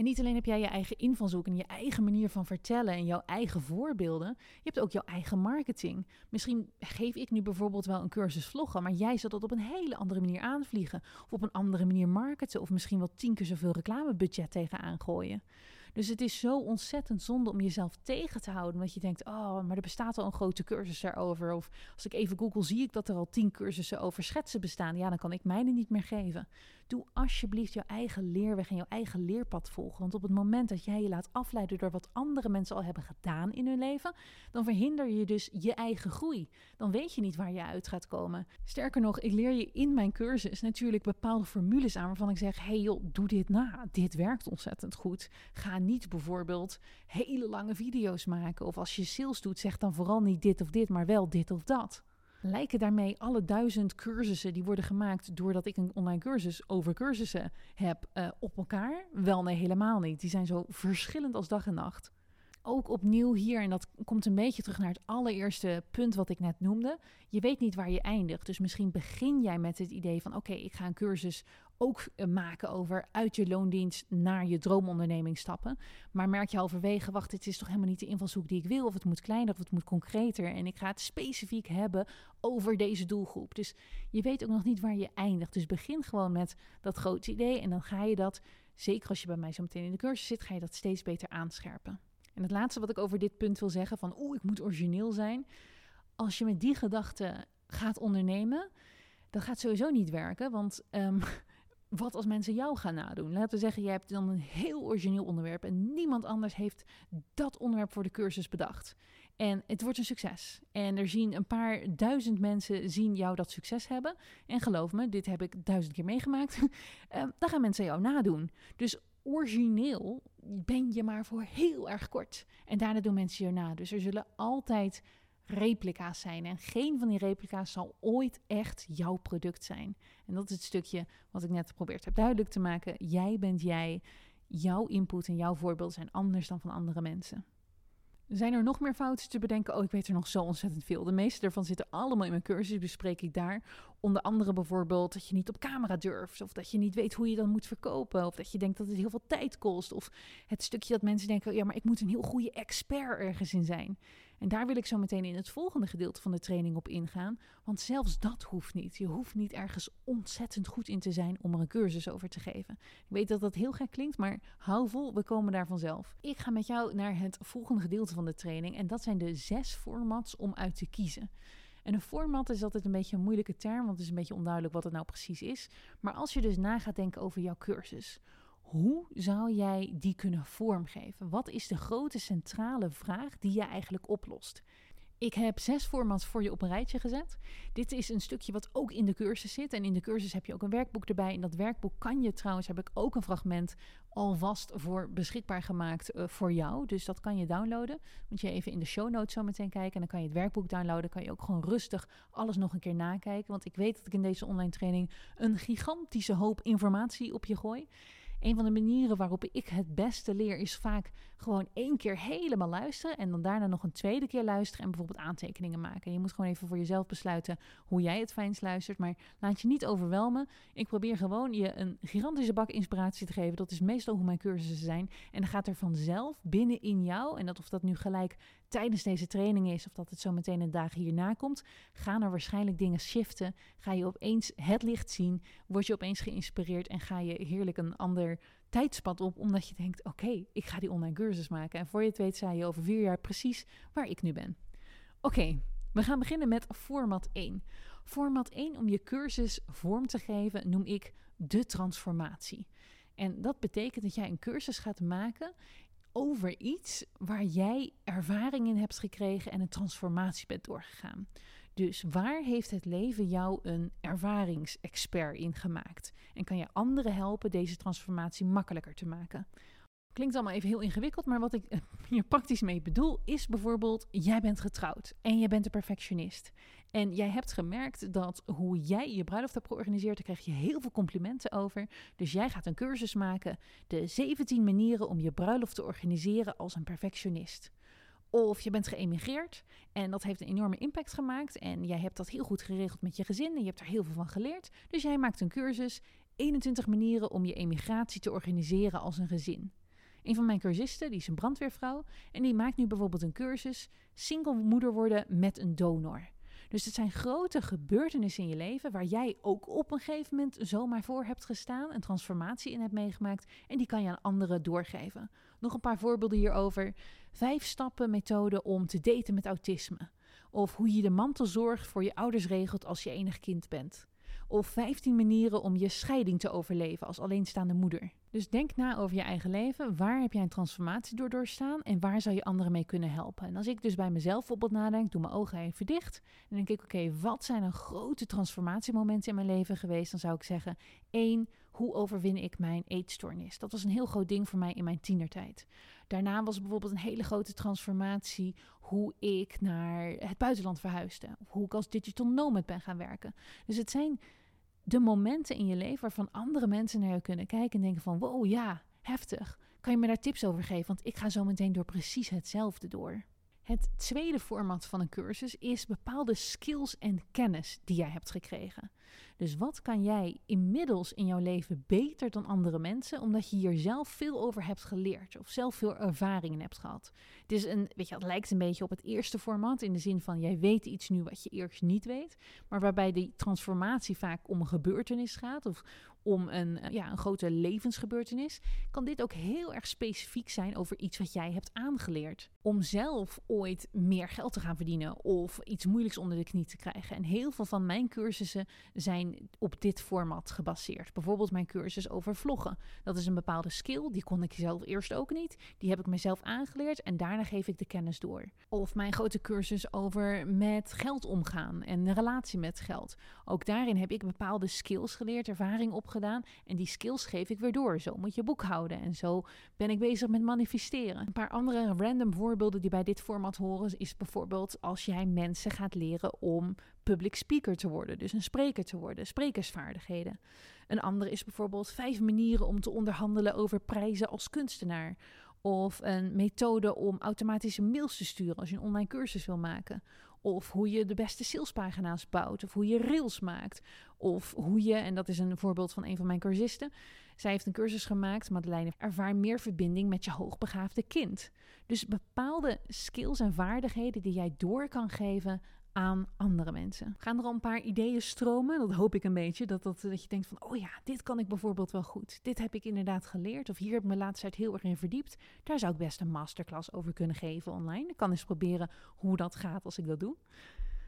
En niet alleen heb jij je eigen invalshoek en je eigen manier van vertellen en jouw eigen voorbeelden, je hebt ook jouw eigen marketing. Misschien geef ik nu bijvoorbeeld wel een cursus vloggen, maar jij zult dat op een hele andere manier aanvliegen. Of op een andere manier marketen, of misschien wel tien keer zoveel reclamebudget tegenaan gooien. Dus het is zo ontzettend zonde om jezelf tegen te houden. Want je denkt, oh, maar er bestaat al een grote cursus daarover. Of als ik even google, zie ik dat er al tien cursussen over schetsen bestaan. Ja, dan kan ik mijne niet meer geven. Doe alsjeblieft jouw eigen leerweg en jouw eigen leerpad volgen. Want op het moment dat jij je laat afleiden door wat andere mensen al hebben gedaan in hun leven, dan verhinder je dus je eigen groei. Dan weet je niet waar je uit gaat komen. Sterker nog, ik leer je in mijn cursus natuurlijk bepaalde formules aan waarvan ik zeg: hey joh, doe dit na. Dit werkt ontzettend goed. Ga niet bijvoorbeeld hele lange video's maken. Of als je sales doet, zeg dan vooral niet dit of dit, maar wel dit of dat. Lijken daarmee alle duizend cursussen die worden gemaakt doordat ik een online cursus over cursussen heb uh, op elkaar? Wel, nee, helemaal niet. Die zijn zo verschillend als dag en nacht. Ook opnieuw hier, en dat komt een beetje terug naar het allereerste punt wat ik net noemde. Je weet niet waar je eindigt. Dus misschien begin jij met het idee van: oké, ik ga een cursus ook eh, maken over uit je loondienst naar je droomonderneming stappen. Maar merk je halverwege, wacht, dit is toch helemaal niet de invalshoek die ik wil. Of het moet kleiner of het moet concreter. En ik ga het specifiek hebben over deze doelgroep. Dus je weet ook nog niet waar je eindigt. Dus begin gewoon met dat grote idee. En dan ga je dat, zeker als je bij mij zo meteen in de cursus zit, ga je dat steeds beter aanscherpen. En het laatste wat ik over dit punt wil zeggen, van oeh, ik moet origineel zijn. Als je met die gedachte gaat ondernemen, dat gaat sowieso niet werken. Want um, wat als mensen jou gaan nadoen? Laten we zeggen, je hebt dan een heel origineel onderwerp en niemand anders heeft dat onderwerp voor de cursus bedacht. En het wordt een succes. En er zien een paar duizend mensen zien jou dat succes hebben. En geloof me, dit heb ik duizend keer meegemaakt. uh, dan gaan mensen jou nadoen. Dus origineel ben je maar voor heel erg kort. En daarna doen mensen je na. Dus er zullen altijd replica's zijn. En geen van die replica's zal ooit echt jouw product zijn. En dat is het stukje wat ik net geprobeerd heb duidelijk te maken. Jij bent jij. Jouw input en jouw voorbeeld zijn anders dan van andere mensen. Zijn er nog meer fouten te bedenken? Oh, ik weet er nog zo ontzettend veel. De meeste daarvan zitten allemaal in mijn cursus, bespreek ik daar. Onder andere bijvoorbeeld dat je niet op camera durft, of dat je niet weet hoe je dan moet verkopen, of dat je denkt dat het heel veel tijd kost, of het stukje dat mensen denken, ja, maar ik moet een heel goede expert ergens in zijn. En daar wil ik zo meteen in het volgende gedeelte van de training op ingaan. Want zelfs dat hoeft niet. Je hoeft niet ergens ontzettend goed in te zijn om er een cursus over te geven. Ik weet dat dat heel gek klinkt, maar hou vol, we komen daar vanzelf. Ik ga met jou naar het volgende gedeelte van de training. En dat zijn de zes formats om uit te kiezen. En een format is altijd een beetje een moeilijke term, want het is een beetje onduidelijk wat het nou precies is. Maar als je dus na gaat denken over jouw cursus, hoe zou jij die kunnen vormgeven? Wat is de grote centrale vraag die je eigenlijk oplost? Ik heb zes formats voor je op een rijtje gezet. Dit is een stukje wat ook in de cursus zit. En in de cursus heb je ook een werkboek erbij. In dat werkboek kan je trouwens, heb ik ook een fragment alvast voor beschikbaar gemaakt uh, voor jou. Dus dat kan je downloaden. Moet je even in de show notes zo meteen kijken. En dan kan je het werkboek downloaden. Kan je ook gewoon rustig alles nog een keer nakijken. Want ik weet dat ik in deze online training een gigantische hoop informatie op je gooi. Een van de manieren waarop ik het beste leer is vaak gewoon één keer helemaal luisteren en dan daarna nog een tweede keer luisteren en bijvoorbeeld aantekeningen maken. Je moet gewoon even voor jezelf besluiten hoe jij het fijnst luistert, maar laat je niet overwelmen. Ik probeer gewoon je een gigantische bak inspiratie te geven. Dat is meestal hoe mijn cursussen zijn. En dan gaat er vanzelf binnen in jou, en dat of dat nu gelijk tijdens deze training is of dat het zo meteen een dag hierna komt, gaan er waarschijnlijk dingen shiften. Ga je opeens het licht zien, word je opeens geïnspireerd en ga je heerlijk een ander tijdspad op, omdat je denkt: oké, ik ga die online cursus maken. En voor je het weet, zei je over vier jaar precies waar ik nu ben. Oké, we gaan beginnen met format 1. Format 1 om je cursus vorm te geven noem ik de transformatie. En dat betekent dat jij een cursus gaat maken over iets waar jij ervaring in hebt gekregen en een transformatie bent doorgegaan. Dus waar heeft het leven jou een ervaringsexpert in gemaakt? En kan je anderen helpen deze transformatie makkelijker te maken? Klinkt allemaal even heel ingewikkeld, maar wat ik hier praktisch mee bedoel is bijvoorbeeld: jij bent getrouwd en je bent een perfectionist. En jij hebt gemerkt dat hoe jij je bruiloft hebt georganiseerd, daar krijg je heel veel complimenten over. Dus jij gaat een cursus maken: de 17 manieren om je bruiloft te organiseren als een perfectionist. Of je bent geëmigreerd en dat heeft een enorme impact gemaakt. En jij hebt dat heel goed geregeld met je gezin en je hebt er heel veel van geleerd. Dus jij maakt een cursus, 21 manieren om je emigratie te organiseren als een gezin. Een van mijn cursisten, die is een brandweervrouw en die maakt nu bijvoorbeeld een cursus single moeder worden met een donor. Dus het zijn grote gebeurtenissen in je leven waar jij ook op een gegeven moment zomaar voor hebt gestaan, een transformatie in hebt meegemaakt en die kan je aan anderen doorgeven. Nog een paar voorbeelden hierover. Vijf stappen methode om te daten met autisme. Of hoe je de mantelzorg voor je ouders regelt als je enig kind bent. Of 15 manieren om je scheiding te overleven als alleenstaande moeder. Dus denk na over je eigen leven. Waar heb jij een transformatie door doorstaan en waar zou je anderen mee kunnen helpen? En als ik dus bij mezelf bijvoorbeeld nadenk, doe mijn ogen even dicht. Dan denk ik, oké, wat zijn een grote transformatiemomenten in mijn leven geweest? Dan zou ik zeggen, één, hoe overwin ik mijn eetstoornis? Dat was een heel groot ding voor mij in mijn tienertijd. Daarna was bijvoorbeeld een hele grote transformatie hoe ik naar het buitenland verhuisde. Of hoe ik als digital nomad ben gaan werken. Dus het zijn de momenten in je leven waarvan andere mensen naar je kunnen kijken en denken van wow ja, heftig. Kan je me daar tips over geven? Want ik ga zo meteen door precies hetzelfde door. Het tweede format van een cursus is bepaalde skills en kennis die jij hebt gekregen. Dus wat kan jij inmiddels in jouw leven beter dan andere mensen, omdat je hier zelf veel over hebt geleerd of zelf veel ervaringen hebt gehad? Het is een, weet je, het lijkt een beetje op het eerste format in de zin van jij weet iets nu wat je eerst niet weet, maar waarbij die transformatie vaak om een gebeurtenis gaat of om een, eh, ja, een grote levensgebeurtenis, kan dit ook heel erg specifiek zijn over iets wat jij hebt aangeleerd. Om zelf ooit meer geld te gaan verdienen of iets moeilijks onder de knie te krijgen. En heel veel van mijn cursussen zijn op dit format gebaseerd. Bijvoorbeeld mijn cursus over vloggen. Dat is een bepaalde skill, die kon ik zelf eerst ook niet. Die heb ik mezelf aangeleerd en daarna geef ik de kennis door. Of mijn grote cursus over met geld omgaan en een relatie met geld. Ook daarin heb ik bepaalde skills geleerd, ervaring op en die skills geef ik weer door. Zo moet je boekhouden en zo ben ik bezig met manifesteren. Een paar andere random voorbeelden die bij dit format horen is bijvoorbeeld als jij mensen gaat leren om public speaker te worden, dus een spreker te worden, sprekersvaardigheden. Een andere is bijvoorbeeld vijf manieren om te onderhandelen over prijzen als kunstenaar. Of een methode om automatische mails te sturen als je een online cursus wil maken. Of hoe je de beste salespagina's bouwt. Of hoe je rails maakt. Of hoe je, en dat is een voorbeeld van een van mijn cursisten. Zij heeft een cursus gemaakt, Madeleine, ervaar meer verbinding met je hoogbegaafde kind. Dus bepaalde skills en vaardigheden die jij door kan geven aan andere mensen. Gaan er al een paar ideeën stromen? Dat hoop ik een beetje. Dat, dat, dat je denkt van, oh ja, dit kan ik bijvoorbeeld wel goed. Dit heb ik inderdaad geleerd. Of hier heb ik me laatst tijd heel erg in verdiept. Daar zou ik best een masterclass over kunnen geven online. Ik kan eens proberen hoe dat gaat als ik dat doe.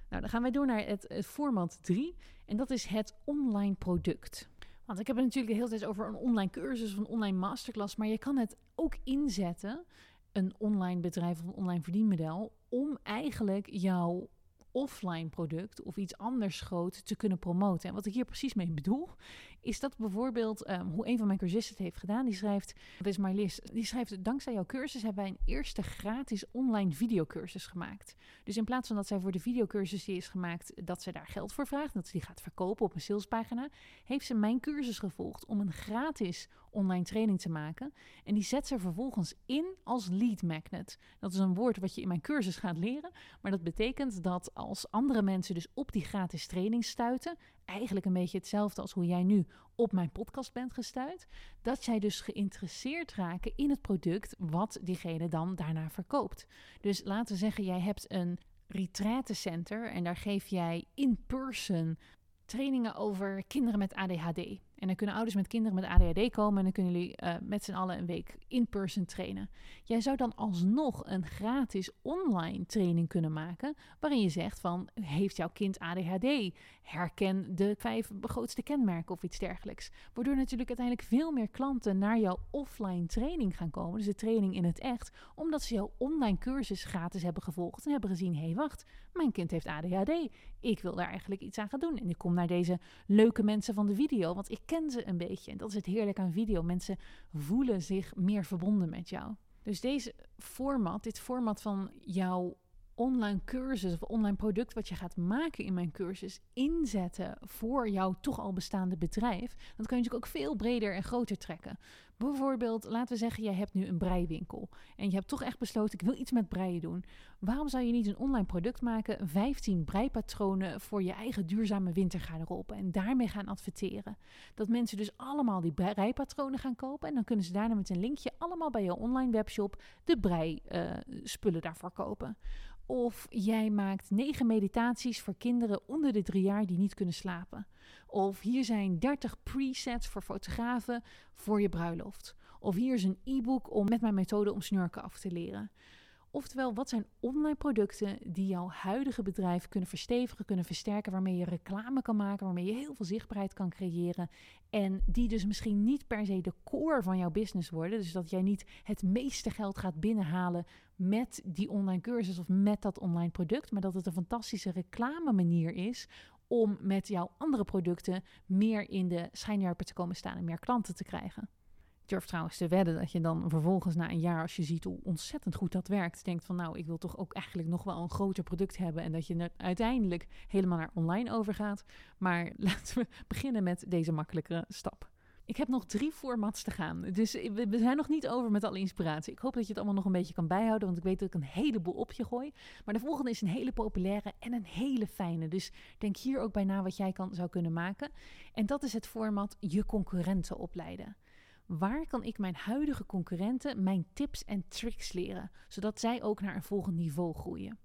Nou, dan gaan wij door naar het, het format 3. En dat is het online product. Want ik heb het natuurlijk de hele tijd over een online cursus of een online masterclass. Maar je kan het ook inzetten, een online bedrijf of een online verdienmodel, om eigenlijk jouw offline product of iets anders groot te kunnen promoten. En wat ik hier precies mee bedoel, is dat bijvoorbeeld um, hoe een van mijn cursisten het heeft gedaan. Die schrijft, dat is Marlies, die schrijft, dankzij jouw cursus hebben wij een eerste gratis online videocursus gemaakt. Dus in plaats van dat zij voor de videocursus die is gemaakt, dat ze daar geld voor vraagt, dat ze die gaat verkopen op een salespagina, heeft ze mijn cursus gevolgd om een gratis online training te maken. En die zet ze vervolgens in als lead magnet. Dat is een woord wat je in mijn cursus gaat leren, maar dat betekent dat als andere mensen dus op die gratis training stuiten, eigenlijk een beetje hetzelfde als hoe jij nu op mijn podcast bent gestuurd. Dat zij dus geïnteresseerd raken in het product wat diegene dan daarna verkoopt. Dus laten we zeggen, jij hebt een retreatecenter en daar geef jij in person trainingen over kinderen met ADHD. En dan kunnen ouders met kinderen met ADHD komen en dan kunnen jullie uh, met z'n allen een week in-person trainen. Jij zou dan alsnog een gratis online training kunnen maken, waarin je zegt van, heeft jouw kind ADHD? Herken de vijf grootste kenmerken of iets dergelijks. Waardoor natuurlijk uiteindelijk veel meer klanten naar jouw offline training gaan komen, dus de training in het echt, omdat ze jouw online cursus gratis hebben gevolgd en hebben gezien, hé hey, wacht, mijn kind heeft ADHD. Ik wil daar eigenlijk iets aan gaan doen. En ik kom naar deze leuke mensen van de video, want ik ken ze een beetje. En dat is het heerlijk aan video. Mensen voelen zich meer verbonden met jou. Dus deze format, dit format van jouw online cursus of online product wat je gaat maken in mijn cursus inzetten voor jouw toch al bestaande bedrijf, dan kan je natuurlijk ook veel breder en groter trekken. Bijvoorbeeld, laten we zeggen, jij hebt nu een breiwinkel en je hebt toch echt besloten, ik wil iets met breien doen. Waarom zou je niet een online product maken, 15 breipatronen voor je eigen duurzame wintergarderobe en daarmee gaan adverteren? Dat mensen dus allemaal die breipatronen gaan kopen en dan kunnen ze daarna met een linkje allemaal bij je online webshop de brei uh, spullen daarvoor kopen. Of jij maakt negen meditaties voor kinderen onder de drie jaar die niet kunnen slapen. Of hier zijn 30 presets voor fotografen voor je bruiloft. Of hier is een e-book om met mijn methode om snurken af te leren. Oftewel, wat zijn online producten die jouw huidige bedrijf kunnen verstevigen, kunnen versterken, waarmee je reclame kan maken, waarmee je heel veel zichtbaarheid kan creëren en die dus misschien niet per se de core van jouw business worden. Dus dat jij niet het meeste geld gaat binnenhalen met die online cursus of met dat online product, maar dat het een fantastische reclame manier is om met jouw andere producten meer in de schijnwerper te komen staan en meer klanten te krijgen. Ik durf trouwens te wedden dat je dan vervolgens na een jaar, als je ziet hoe ontzettend goed dat werkt, denkt van nou, ik wil toch ook eigenlijk nog wel een groter product hebben en dat je uiteindelijk helemaal naar online overgaat. Maar laten we beginnen met deze makkelijke stap. Ik heb nog drie formats te gaan. Dus we zijn nog niet over met alle inspiratie. Ik hoop dat je het allemaal nog een beetje kan bijhouden. Want ik weet dat ik een heleboel op je gooi. Maar de volgende is een hele populaire en een hele fijne. Dus denk hier ook bij na wat jij kan, zou kunnen maken. En dat is het format je concurrenten opleiden. Waar kan ik mijn huidige concurrenten mijn tips en tricks leren, zodat zij ook naar een volgend niveau groeien?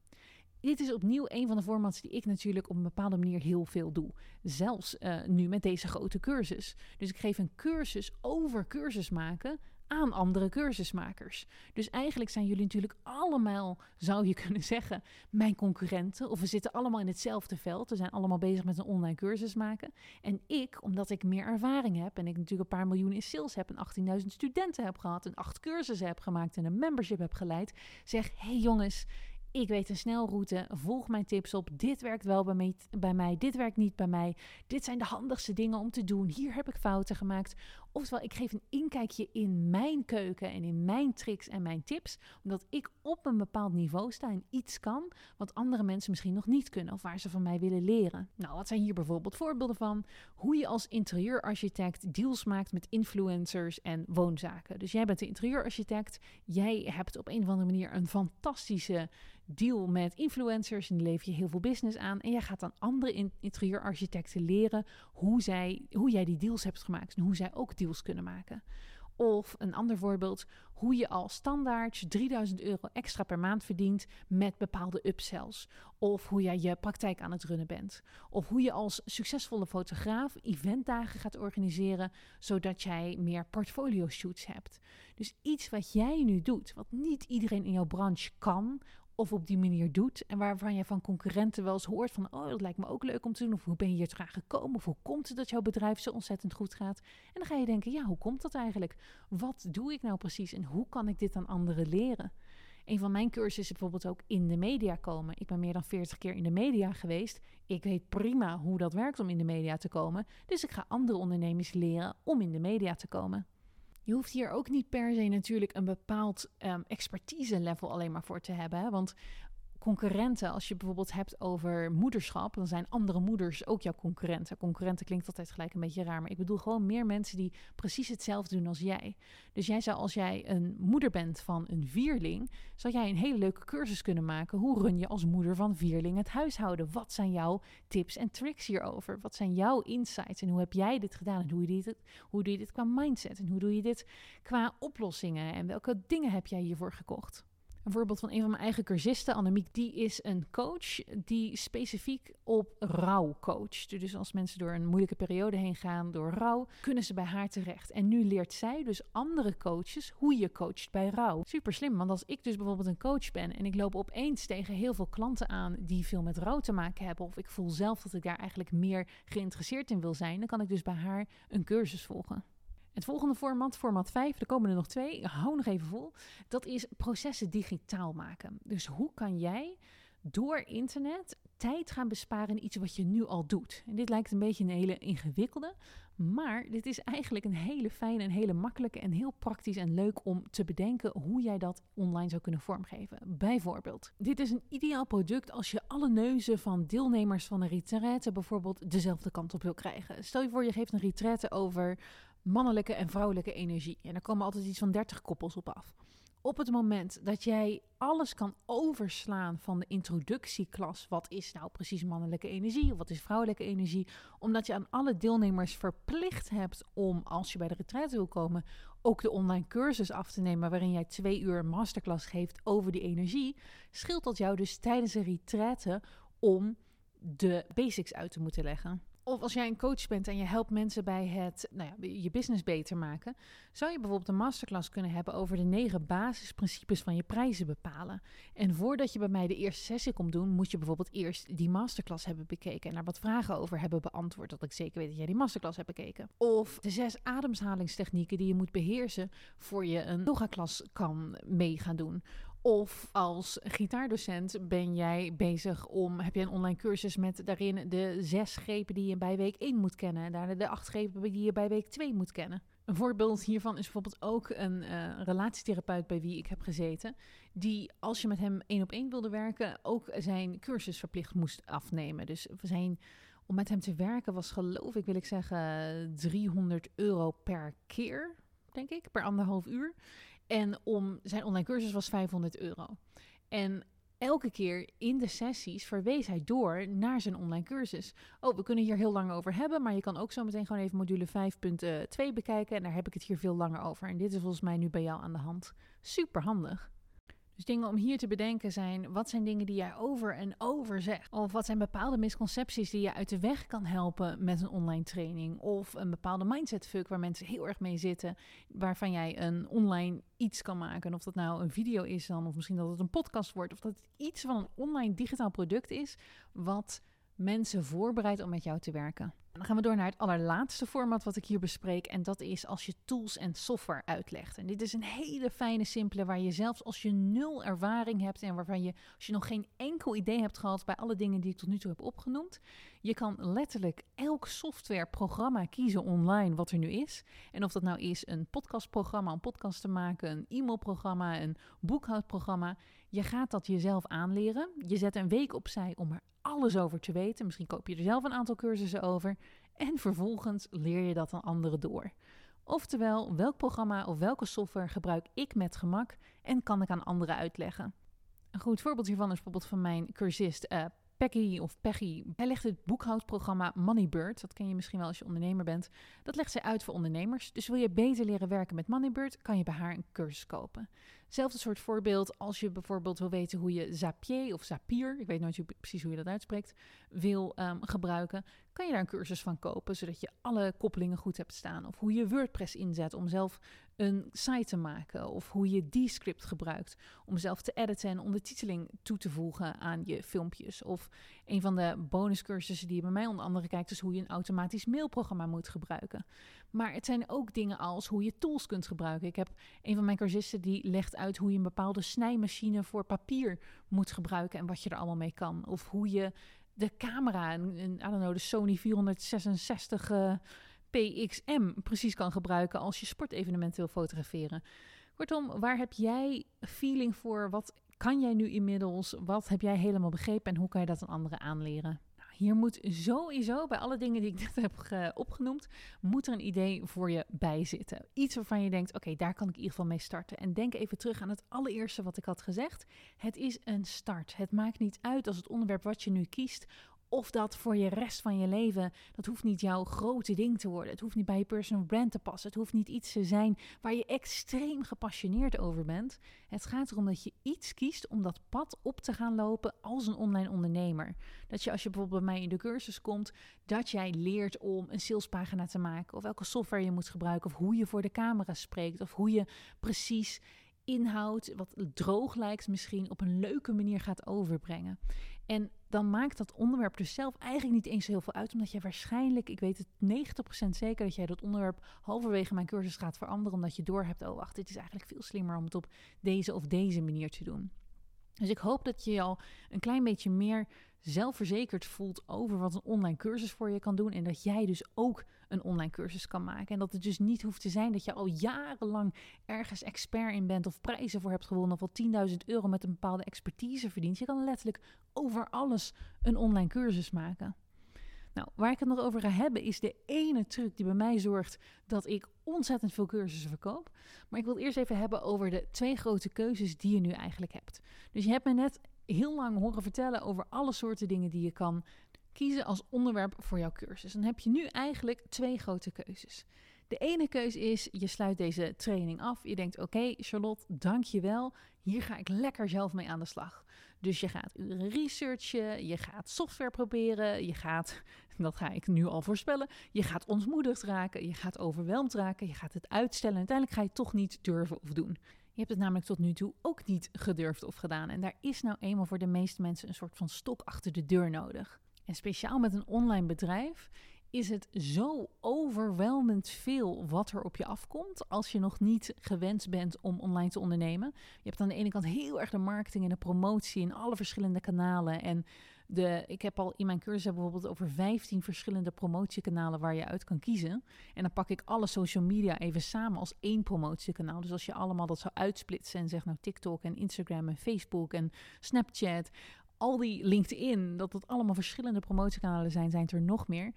Dit is opnieuw een van de formats die ik natuurlijk op een bepaalde manier heel veel doe. Zelfs uh, nu met deze grote cursus. Dus ik geef een cursus over cursus maken aan andere cursusmakers. Dus eigenlijk zijn jullie natuurlijk allemaal, zou je kunnen zeggen, mijn concurrenten. Of we zitten allemaal in hetzelfde veld. We zijn allemaal bezig met een online cursus maken. En ik, omdat ik meer ervaring heb en ik natuurlijk een paar miljoen in sales heb en 18.000 studenten heb gehad en acht cursussen heb gemaakt en een membership heb geleid, zeg: hey jongens ik weet een snelroute, volg mijn tips op, dit werkt wel bij bij mij, dit werkt niet bij mij, dit zijn de handigste dingen om te doen, hier heb ik fouten gemaakt. Oftewel, ik geef een inkijkje in mijn keuken en in mijn tricks en mijn tips, omdat ik op een bepaald niveau sta en iets kan wat andere mensen misschien nog niet kunnen of waar ze van mij willen leren. Nou, wat zijn hier bijvoorbeeld voorbeelden van? Hoe je als interieurarchitect deals maakt met influencers en woonzaken. Dus jij bent de interieurarchitect, jij hebt op een of andere manier een fantastische deal met influencers en die lever je heel veel business aan. En jij gaat dan andere interieurarchitecten leren hoe, zij, hoe jij die deals hebt gemaakt en hoe zij ook deals kunnen maken. Of een ander voorbeeld, hoe je al standaard 3000 euro extra per maand verdient met bepaalde upsells. Of hoe jij je praktijk aan het runnen bent. Of hoe je als succesvolle fotograaf eventdagen gaat organiseren, zodat jij meer portfolio shoots hebt. Dus iets wat jij nu doet, wat niet iedereen in jouw branche kan of op die manier doet. En waarvan je van concurrenten wel eens hoort van, oh, dat lijkt me ook leuk om te doen. Of hoe ben je hier graag gekomen? Of hoe komt het dat jouw bedrijf zo ontzettend goed gaat? En dan ga je denken, ja, hoe komt dat eigenlijk? Wat doe ik nou precies en hoe kan ik dit aan anderen leren? Een van mijn cursussen bijvoorbeeld ook in de media komen. Ik ben meer dan 40 keer in de media geweest. Ik weet prima hoe dat werkt om in de media te komen. Dus ik ga andere ondernemers leren om in de media te komen. Je hoeft hier ook niet per se natuurlijk een bepaald um, expertise level alleen maar voor te hebben. Want concurrenten, als je bijvoorbeeld hebt over moederschap, dan zijn andere moeders ook jouw concurrenten. Concurrenten klinkt altijd gelijk een beetje raar, maar ik bedoel gewoon meer mensen die precies hetzelfde doen als jij. Dus jij zou, als jij een moeder bent van een vierling, zou jij een hele leuke cursus kunnen maken. Hoe run je als moeder van vierling het huishouden? Wat zijn jouw tips en tricks hierover? Wat zijn jouw insights en hoe heb jij dit gedaan? En hoe, je dit, hoe doe je dit qua mindset? En hoe doe je dit qua oplossingen? En welke dingen heb jij hiervoor gekocht? Een voorbeeld van een van mijn eigen cursisten, Annemiek, die is een coach die specifiek op rouw coacht. Dus als mensen door een moeilijke periode heen gaan, door rouw, kunnen ze bij haar terecht. En nu leert zij dus andere coaches hoe je coacht bij rouw. Super slim, want als ik dus bijvoorbeeld een coach ben en ik loop opeens tegen heel veel klanten aan die veel met rouw te maken hebben, of ik voel zelf dat ik daar eigenlijk meer geïnteresseerd in wil zijn, dan kan ik dus bij haar een cursus volgen. Het volgende format, format 5, er komen er nog twee, hou nog even vol. Dat is processen digitaal maken. Dus hoe kan jij door internet tijd gaan besparen in iets wat je nu al doet? En dit lijkt een beetje een hele ingewikkelde, maar dit is eigenlijk een hele fijne en hele makkelijke en heel praktisch en leuk om te bedenken hoe jij dat online zou kunnen vormgeven. Bijvoorbeeld, dit is een ideaal product als je alle neuzen van deelnemers van een retraite bijvoorbeeld dezelfde kant op wil krijgen. Stel je voor, je geeft een retraite over mannelijke en vrouwelijke energie. En er komen altijd iets van 30 koppels op af. Op het moment dat jij alles kan overslaan van de introductieklas, wat is nou precies mannelijke energie of wat is vrouwelijke energie, omdat je aan alle deelnemers verplicht hebt om, als je bij de retraite wil komen, ook de online cursus af te nemen waarin jij twee uur masterclass geeft over die energie, scheelt dat jou dus tijdens een retraite om de basics uit te moeten leggen. Of als jij een coach bent en je helpt mensen bij het nou ja, je business beter maken, zou je bijvoorbeeld een masterclass kunnen hebben over de negen basisprincipes van je prijzen bepalen. En voordat je bij mij de eerste sessie komt doen, moet je bijvoorbeeld eerst die masterclass hebben bekeken en daar wat vragen over hebben beantwoord, dat ik zeker weet dat jij die masterclass hebt bekeken. Of de zes ademhalingstechnieken die je moet beheersen voor je een yoga-klas kan mee gaan doen. Of als gitaardocent ben jij bezig om, heb je een online cursus met daarin de zes grepen die je bij week 1 moet kennen. En daarna de acht grepen die je bij week 2 moet kennen. Een voorbeeld hiervan is bijvoorbeeld ook een uh, relatietherapeut bij wie ik heb gezeten. Die als je met hem één op één wilde werken, ook zijn cursus verplicht moest afnemen. Dus zijn, om met hem te werken was geloof ik, wil ik zeggen, 300 euro per keer, denk ik, per anderhalf uur. En om zijn online cursus was 500 euro. En elke keer in de sessies verwees hij door naar zijn online cursus. Oh, we kunnen hier heel lang over hebben, maar je kan ook zo meteen gewoon even module 5.2 bekijken. En daar heb ik het hier veel langer over. En dit is volgens mij nu bij jou aan de hand. Super handig. Dus dingen om hier te bedenken zijn: wat zijn dingen die jij over en over zegt? Of wat zijn bepaalde misconcepties die je uit de weg kan helpen met een online training? Of een bepaalde mindset fuck waar mensen heel erg mee zitten, waarvan jij een online iets kan maken. Of dat nou een video is dan, of misschien dat het een podcast wordt, of dat het iets van een online digitaal product is, wat mensen voorbereidt om met jou te werken. dan gaan we door naar het allerlaatste format wat ik hier bespreek. En dat is als je tools en software uitlegt. En dit is een hele fijne, simpele, waar je zelfs als je nul ervaring hebt en waarvan je, als je nog geen enkel idee hebt gehad bij alle dingen die ik tot nu toe heb opgenoemd, je kan letterlijk elk softwareprogramma kiezen online wat er nu is. En of dat nou is een podcastprogramma om podcast te maken, een e-mailprogramma, een boekhoudprogramma. Je gaat dat jezelf aanleren. Je zet een week opzij om er alles over te weten. Misschien koop je er zelf een aantal cursussen over. En vervolgens leer je dat aan anderen door. Oftewel, welk programma of welke software gebruik ik met gemak en kan ik aan anderen uitleggen? Een goed voorbeeld hiervan is bijvoorbeeld van mijn cursist uh, Peggy of Peggy. Hij legt het boekhoudprogramma Moneybird, dat ken je misschien wel als je ondernemer bent. Dat legt zij uit voor ondernemers. Dus wil je beter leren werken met Moneybird, kan je bij haar een cursus kopen. Hetzelfde soort voorbeeld als je bijvoorbeeld wil weten hoe je Zapier of Zapier, ik weet nooit precies hoe je dat uitspreekt, wil um, gebruiken, kan je daar een cursus van kopen, zodat je alle koppelingen goed hebt staan. Of hoe je WordPress inzet om zelf een site te maken. Of hoe je Descript gebruikt om zelf te editen en ondertiteling toe te voegen aan je filmpjes. Of een van de bonuscursussen die je bij mij onder andere kijkt, is hoe je een automatisch mailprogramma moet gebruiken. Maar het zijn ook dingen als hoe je tools kunt gebruiken. Ik heb een van mijn cursisten die legt uit hoe je een bepaalde snijmachine voor papier moet gebruiken en wat je er allemaal mee kan. Of hoe je de camera, een, I don't know, de Sony 466 uh, PXM precies kan gebruiken als je sportevenementen wil fotograferen. Kortom, waar heb jij feeling voor? Wat kan jij nu inmiddels? Wat heb jij helemaal begrepen en hoe kan je dat aan anderen aanleren? Hier moet sowieso bij alle dingen die ik net heb opgenoemd, moet er een idee voor je bij zitten. Iets waarvan je denkt, oké, daar kan ik in ieder geval mee starten. En denk even terug aan het allereerste wat ik had gezegd. Het is een start. Het maakt niet uit als het onderwerp wat je nu kiest of dat voor je rest van je leven, dat hoeft niet jouw grote ding te worden. Het hoeft niet bij je personal brand te passen. Het hoeft niet iets te zijn waar je extreem gepassioneerd over bent. Het gaat erom dat je iets kiest om dat pad op te gaan lopen als een online ondernemer. Dat je als je bijvoorbeeld bij mij in de cursus komt, dat jij leert om een salespagina te maken. Of welke software je moet gebruiken. Of hoe je voor de camera spreekt. Of hoe je precies inhoud, wat droog lijkt misschien, op een leuke manier gaat overbrengen. En dan maakt dat onderwerp dus zelf eigenlijk niet eens heel veel uit, omdat je waarschijnlijk, ik weet het 90% zeker, dat jij dat onderwerp halverwege mijn cursus gaat veranderen, omdat je doorhebt, oh wacht, dit is eigenlijk veel slimmer om het op deze of deze manier te doen. Dus ik hoop dat je al een klein beetje meer zelfverzekerd voelt over wat een online cursus voor je kan doen. En dat jij dus ook een online cursus kan maken. En dat het dus niet hoeft te zijn dat je al jarenlang ergens expert in bent of prijzen voor hebt gewonnen of al 10.000 euro met een bepaalde expertise verdient. Je kan letterlijk over alles een online cursus maken. Nou, waar ik het nog over ga hebben is de ene truc die bij mij zorgt dat ik ontzettend veel cursussen verkoop. Maar ik wil het eerst even hebben over de twee grote keuzes die je nu eigenlijk hebt. Dus je hebt me net heel lang horen vertellen over alle soorten dingen die je kan kiezen als onderwerp voor jouw cursus. Dan heb je nu eigenlijk twee grote keuzes. De ene keuze is, je sluit deze training af. Je denkt, oké Charlotte, dank je wel. Hier ga ik lekker zelf mee aan de slag. Dus je gaat researchen, je gaat software proberen, je gaat, dat ga ik nu al voorspellen, je gaat ontmoedigd raken, je gaat overweldigd raken, je gaat het uitstellen. uiteindelijk ga je het toch niet durven of doen. Je hebt het namelijk tot nu toe ook niet gedurfd of gedaan. En daar is nou eenmaal voor de meeste mensen een soort van stok achter de deur nodig. En speciaal met een online bedrijf is het zo overweldigend veel wat er op je afkomt als je nog niet gewend bent om online te ondernemen. Je hebt aan de ene kant heel erg de marketing en de promotie in alle verschillende kanalen. En de, ik heb al in mijn cursus bijvoorbeeld over 15 verschillende promotiekanalen waar je uit kan kiezen. En dan pak ik alle social media even samen als één promotiekanaal. Dus als je allemaal dat zou uitsplitsen en zegt nou TikTok en Instagram en Facebook en Snapchat, al die LinkedIn, dat dat allemaal verschillende promotiekanalen zijn, zijn er nog meer.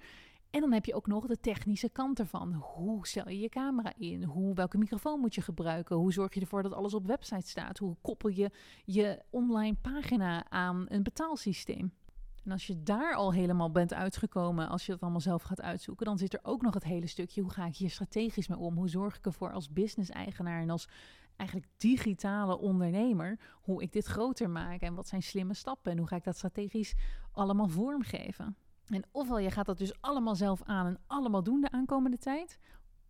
En dan heb je ook nog de technische kant ervan. Hoe stel je je camera in? Hoe, welke microfoon moet je gebruiken? Hoe zorg je ervoor dat alles op website staat? Hoe koppel je je online pagina aan een betaalsysteem? En als je daar al helemaal bent uitgekomen, als je dat allemaal zelf gaat uitzoeken, dan zit er ook nog het hele stukje: hoe ga ik hier strategisch mee om? Hoe zorg ik ervoor als business-eigenaar en als eigenlijk digitale ondernemer, hoe ik dit groter maak en wat zijn slimme stappen en hoe ga ik dat strategisch allemaal vormgeven? En ofwel je gaat dat dus allemaal zelf aan en allemaal doen de aankomende tijd,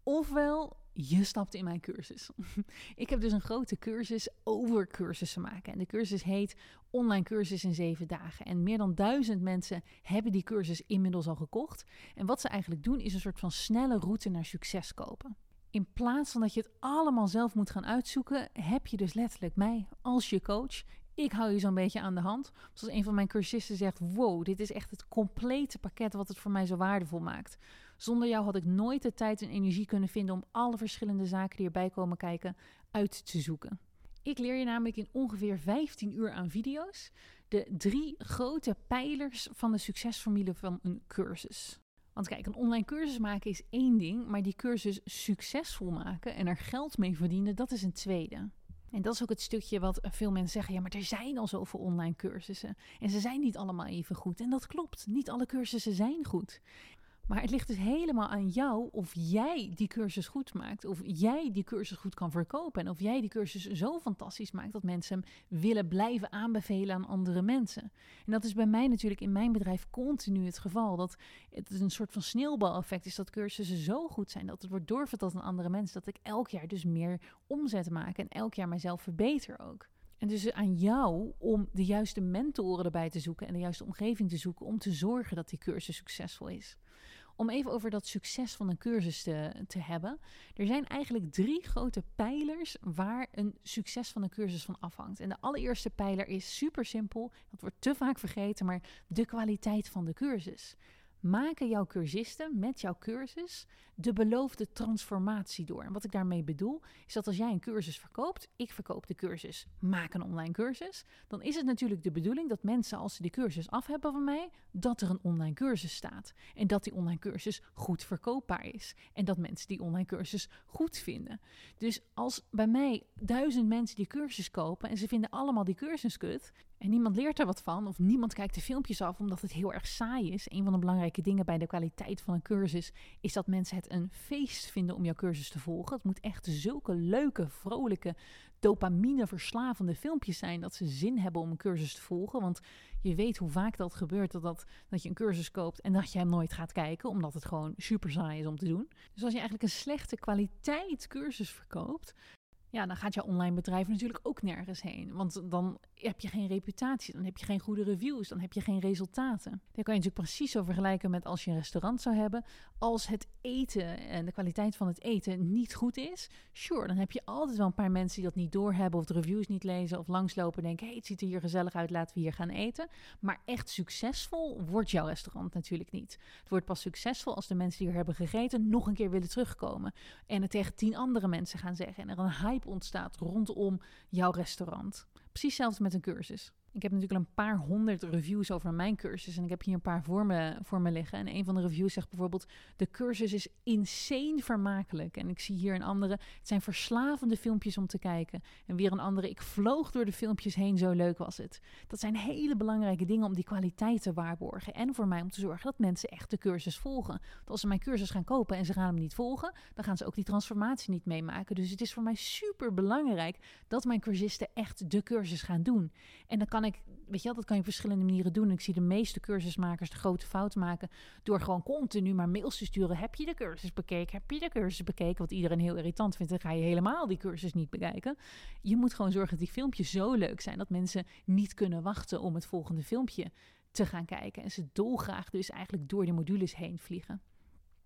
ofwel je stapt in mijn cursus. ik heb dus een grote cursus over cursussen maken. En de cursus heet Online Cursus in 7 dagen. En meer dan duizend mensen hebben die cursus inmiddels al gekocht. En wat ze eigenlijk doen is een soort van snelle route naar succes kopen. In plaats van dat je het allemaal zelf moet gaan uitzoeken, heb je dus letterlijk mij als je coach. Ik hou je zo'n beetje aan de hand. Zoals een van mijn cursisten zegt: Wow, dit is echt het complete pakket wat het voor mij zo waardevol maakt. Zonder jou had ik nooit de tijd en energie kunnen vinden om alle verschillende zaken die erbij komen kijken uit te zoeken. Ik leer je namelijk in ongeveer 15 uur aan video's de drie grote pijlers van de succesformule van een cursus. Want kijk, een online cursus maken is één ding, maar die cursus succesvol maken en er geld mee verdienen, dat is een tweede. En dat is ook het stukje wat veel mensen zeggen: ja, maar er zijn al zoveel online cursussen. En ze zijn niet allemaal even goed. En dat klopt, niet alle cursussen zijn goed. Maar het ligt dus helemaal aan jou of jij die cursus goed maakt. Of jij die cursus goed kan verkopen. En of jij die cursus zo fantastisch maakt dat mensen hem willen blijven aanbevelen aan andere mensen. En dat is bij mij natuurlijk in mijn bedrijf continu het geval. Dat het een soort van sneeuwbaleffect is dat cursussen zo goed zijn. Dat het wordt doorverteld aan andere mensen. Dat ik elk jaar dus meer omzet maak. En elk jaar mijzelf verbeter ook. En dus aan jou om de juiste mentoren erbij te zoeken en de juiste omgeving te zoeken om te zorgen dat die cursus succesvol is. Om even over dat succes van een cursus te, te hebben. Er zijn eigenlijk drie grote pijlers waar een succes van een cursus van afhangt. En de allereerste pijler is super simpel. Dat wordt te vaak vergeten, maar de kwaliteit van de cursus maken jouw cursisten met jouw cursus de beloofde transformatie door. En wat ik daarmee bedoel, is dat als jij een cursus verkoopt, ik verkoop de cursus, maak een online cursus, dan is het natuurlijk de bedoeling dat mensen, als ze die cursus af hebben van mij, dat er een online cursus staat. En dat die online cursus goed verkoopbaar is. En dat mensen die online cursus goed vinden. Dus als bij mij duizend mensen die cursus kopen en ze vinden allemaal die cursus kut, en niemand leert er wat van, of niemand kijkt de filmpjes af omdat het heel erg saai is. Een van de belangrijke dingen bij de kwaliteit van een cursus is dat mensen het een feest vinden om jouw cursus te volgen. Het moet echt zulke leuke, vrolijke, dopamine verslavende filmpjes zijn dat ze zin hebben om een cursus te volgen. Want je weet hoe vaak dat gebeurt, dat, dat, dat je een cursus koopt en dat je hem nooit gaat kijken, omdat het gewoon super saai is om te doen. Dus als je eigenlijk een slechte kwaliteit cursus verkoopt, ja, dan gaat jouw online bedrijf natuurlijk ook nergens heen. Want dan heb je geen reputatie, dan heb je geen goede reviews, dan heb je geen resultaten. Daar kan je natuurlijk precies zo vergelijken met als je een restaurant zou hebben. Als het eten en de kwaliteit van het eten niet goed is, sure, dan heb je altijd wel een paar mensen die dat niet doorhebben of de reviews niet lezen of langslopen en denken, hey, het ziet er hier gezellig uit, laten we hier gaan eten. Maar echt succesvol wordt jouw restaurant natuurlijk niet. Het wordt pas succesvol als de mensen die er hebben gegeten nog een keer willen terugkomen en het tegen tien andere mensen gaan zeggen en er een hype ontstaat rondom jouw restaurant. Precies hetzelfde met een cursus. Ik heb natuurlijk een paar honderd reviews over mijn cursus. En ik heb hier een paar voor me, voor me liggen. En een van de reviews zegt bijvoorbeeld: De cursus is insane vermakelijk. En ik zie hier een andere. Het zijn verslavende filmpjes om te kijken. En weer een andere. Ik vloog door de filmpjes heen, zo leuk was het. Dat zijn hele belangrijke dingen om die kwaliteit te waarborgen. En voor mij om te zorgen dat mensen echt de cursus volgen. Want als ze mijn cursus gaan kopen en ze gaan hem niet volgen, dan gaan ze ook die transformatie niet meemaken. Dus het is voor mij super belangrijk dat mijn cursisten echt de cursus gaan doen. En dan kan ik, weet je wel, dat kan je op verschillende manieren doen. Ik zie de meeste cursusmakers de grote fout maken door gewoon continu maar mails te sturen. Heb je de cursus bekeken? Heb je de cursus bekeken? Wat iedereen heel irritant vindt. Dan ga je helemaal die cursus niet bekijken. Je moet gewoon zorgen dat die filmpjes zo leuk zijn dat mensen niet kunnen wachten om het volgende filmpje te gaan kijken. En ze dolgraag dus eigenlijk door de modules heen vliegen.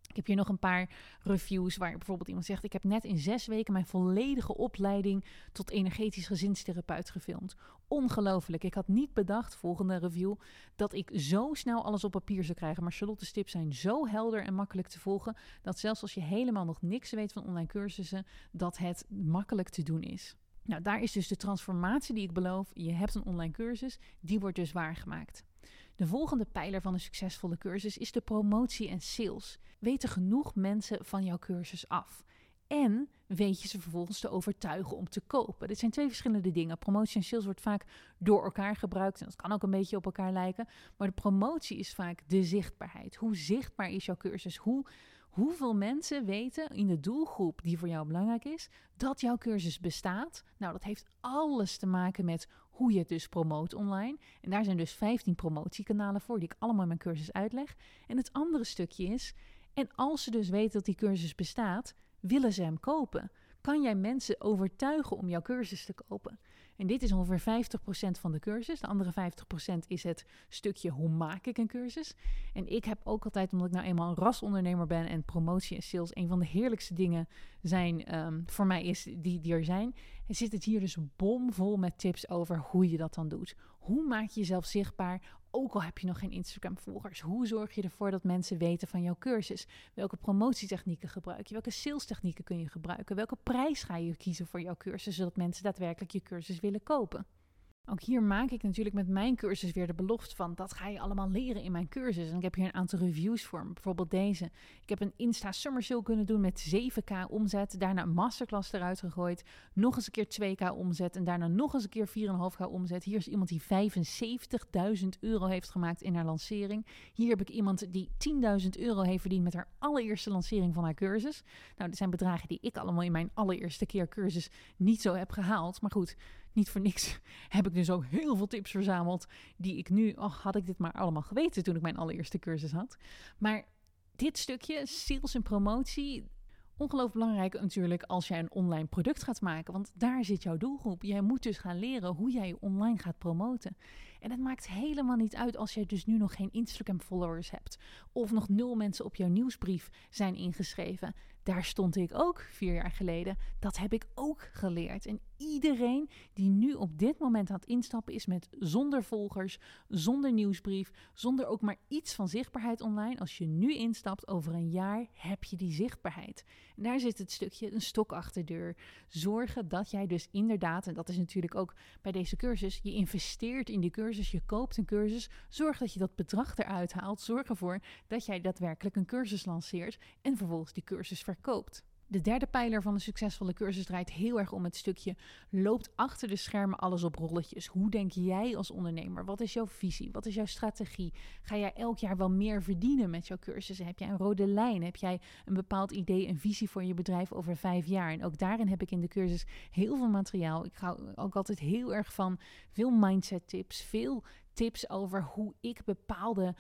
Ik heb hier nog een paar reviews waar bijvoorbeeld iemand zegt: Ik heb net in zes weken mijn volledige opleiding tot energetisch gezinstherapeut gefilmd. Ongelooflijk. Ik had niet bedacht, volgende review, dat ik zo snel alles op papier zou krijgen. Maar Charlotte's tips zijn zo helder en makkelijk te volgen dat zelfs als je helemaal nog niks weet van online cursussen, dat het makkelijk te doen is. Nou, daar is dus de transformatie die ik beloof. Je hebt een online cursus, die wordt dus waargemaakt. De volgende pijler van een succesvolle cursus is de promotie en sales. Weten genoeg mensen van jouw cursus af? En weet je ze vervolgens te overtuigen om te kopen? Dit zijn twee verschillende dingen. Promotie en sales wordt vaak door elkaar gebruikt. En dat kan ook een beetje op elkaar lijken. Maar de promotie is vaak de zichtbaarheid. Hoe zichtbaar is jouw cursus? Hoe Hoeveel mensen weten in de doelgroep die voor jou belangrijk is, dat jouw cursus bestaat? Nou, dat heeft alles te maken met hoe je het dus promoot online. En daar zijn dus 15 promotiekanalen voor, die ik allemaal in mijn cursus uitleg. En het andere stukje is, en als ze dus weten dat die cursus bestaat, willen ze hem kopen? Kan jij mensen overtuigen om jouw cursus te kopen? En dit is ongeveer 50% van de cursus. De andere 50% is het stukje hoe maak ik een cursus. En ik heb ook altijd, omdat ik nou eenmaal een rasondernemer ben en promotie en sales een van de heerlijkste dingen zijn um, voor mij is die, die er zijn, zit het hier dus bomvol met tips over hoe je dat dan doet. Hoe maak je jezelf zichtbaar? Ook al heb je nog geen Instagram-volgers. Hoe zorg je ervoor dat mensen weten van jouw cursus? Welke promotietechnieken gebruik je? Welke salestechnieken kun je gebruiken? Welke prijs ga je kiezen voor jouw cursus, zodat mensen daadwerkelijk je cursus willen kopen? Ook hier maak ik natuurlijk met mijn cursus weer de belofte van dat ga je allemaal leren in mijn cursus. En ik heb hier een aantal reviews voor, bijvoorbeeld deze. Ik heb een Insta Summer Sale kunnen doen met 7k omzet, daarna een masterclass eruit gegooid, nog eens een keer 2k omzet en daarna nog eens een keer 4,5k omzet. Hier is iemand die 75.000 euro heeft gemaakt in haar lancering. Hier heb ik iemand die 10.000 euro heeft verdiend met haar allereerste lancering van haar cursus. Nou, dit zijn bedragen die ik allemaal in mijn allereerste keer cursus niet zo heb gehaald. Maar goed, niet voor niks heb ik dus ook heel veel tips verzameld. Die ik nu, oh, had ik dit maar allemaal geweten toen ik mijn allereerste cursus had. Maar dit stukje, sales en promotie, ongelooflijk belangrijk natuurlijk als jij een online product gaat maken. Want daar zit jouw doelgroep. Jij moet dus gaan leren hoe jij je online gaat promoten. En het maakt helemaal niet uit als jij dus nu nog geen Instagram followers hebt. Of nog nul mensen op jouw nieuwsbrief zijn ingeschreven. Daar stond ik ook vier jaar geleden. Dat heb ik ook geleerd. En iedereen die nu op dit moment aan het instappen is met zonder volgers, zonder nieuwsbrief, zonder ook maar iets van zichtbaarheid online. Als je nu instapt, over een jaar heb je die zichtbaarheid. En daar zit het stukje een stok achter de deur. Zorgen dat jij dus inderdaad, en dat is natuurlijk ook bij deze cursus, je investeert in die cursus, je koopt een cursus. Zorg dat je dat bedrag eruit haalt. Zorg ervoor dat jij daadwerkelijk een cursus lanceert en vervolgens die cursus verkoopt. De derde pijler van een succesvolle cursus draait heel erg om het stukje loopt achter de schermen alles op rolletjes. Hoe denk jij als ondernemer? Wat is jouw visie? Wat is jouw strategie? Ga jij elk jaar wel meer verdienen met jouw cursussen? Heb jij een rode lijn? Heb jij een bepaald idee, een visie voor je bedrijf over vijf jaar? En ook daarin heb ik in de cursus heel veel materiaal. Ik hou ook altijd heel erg van veel mindset tips, veel tips over hoe ik bepaalde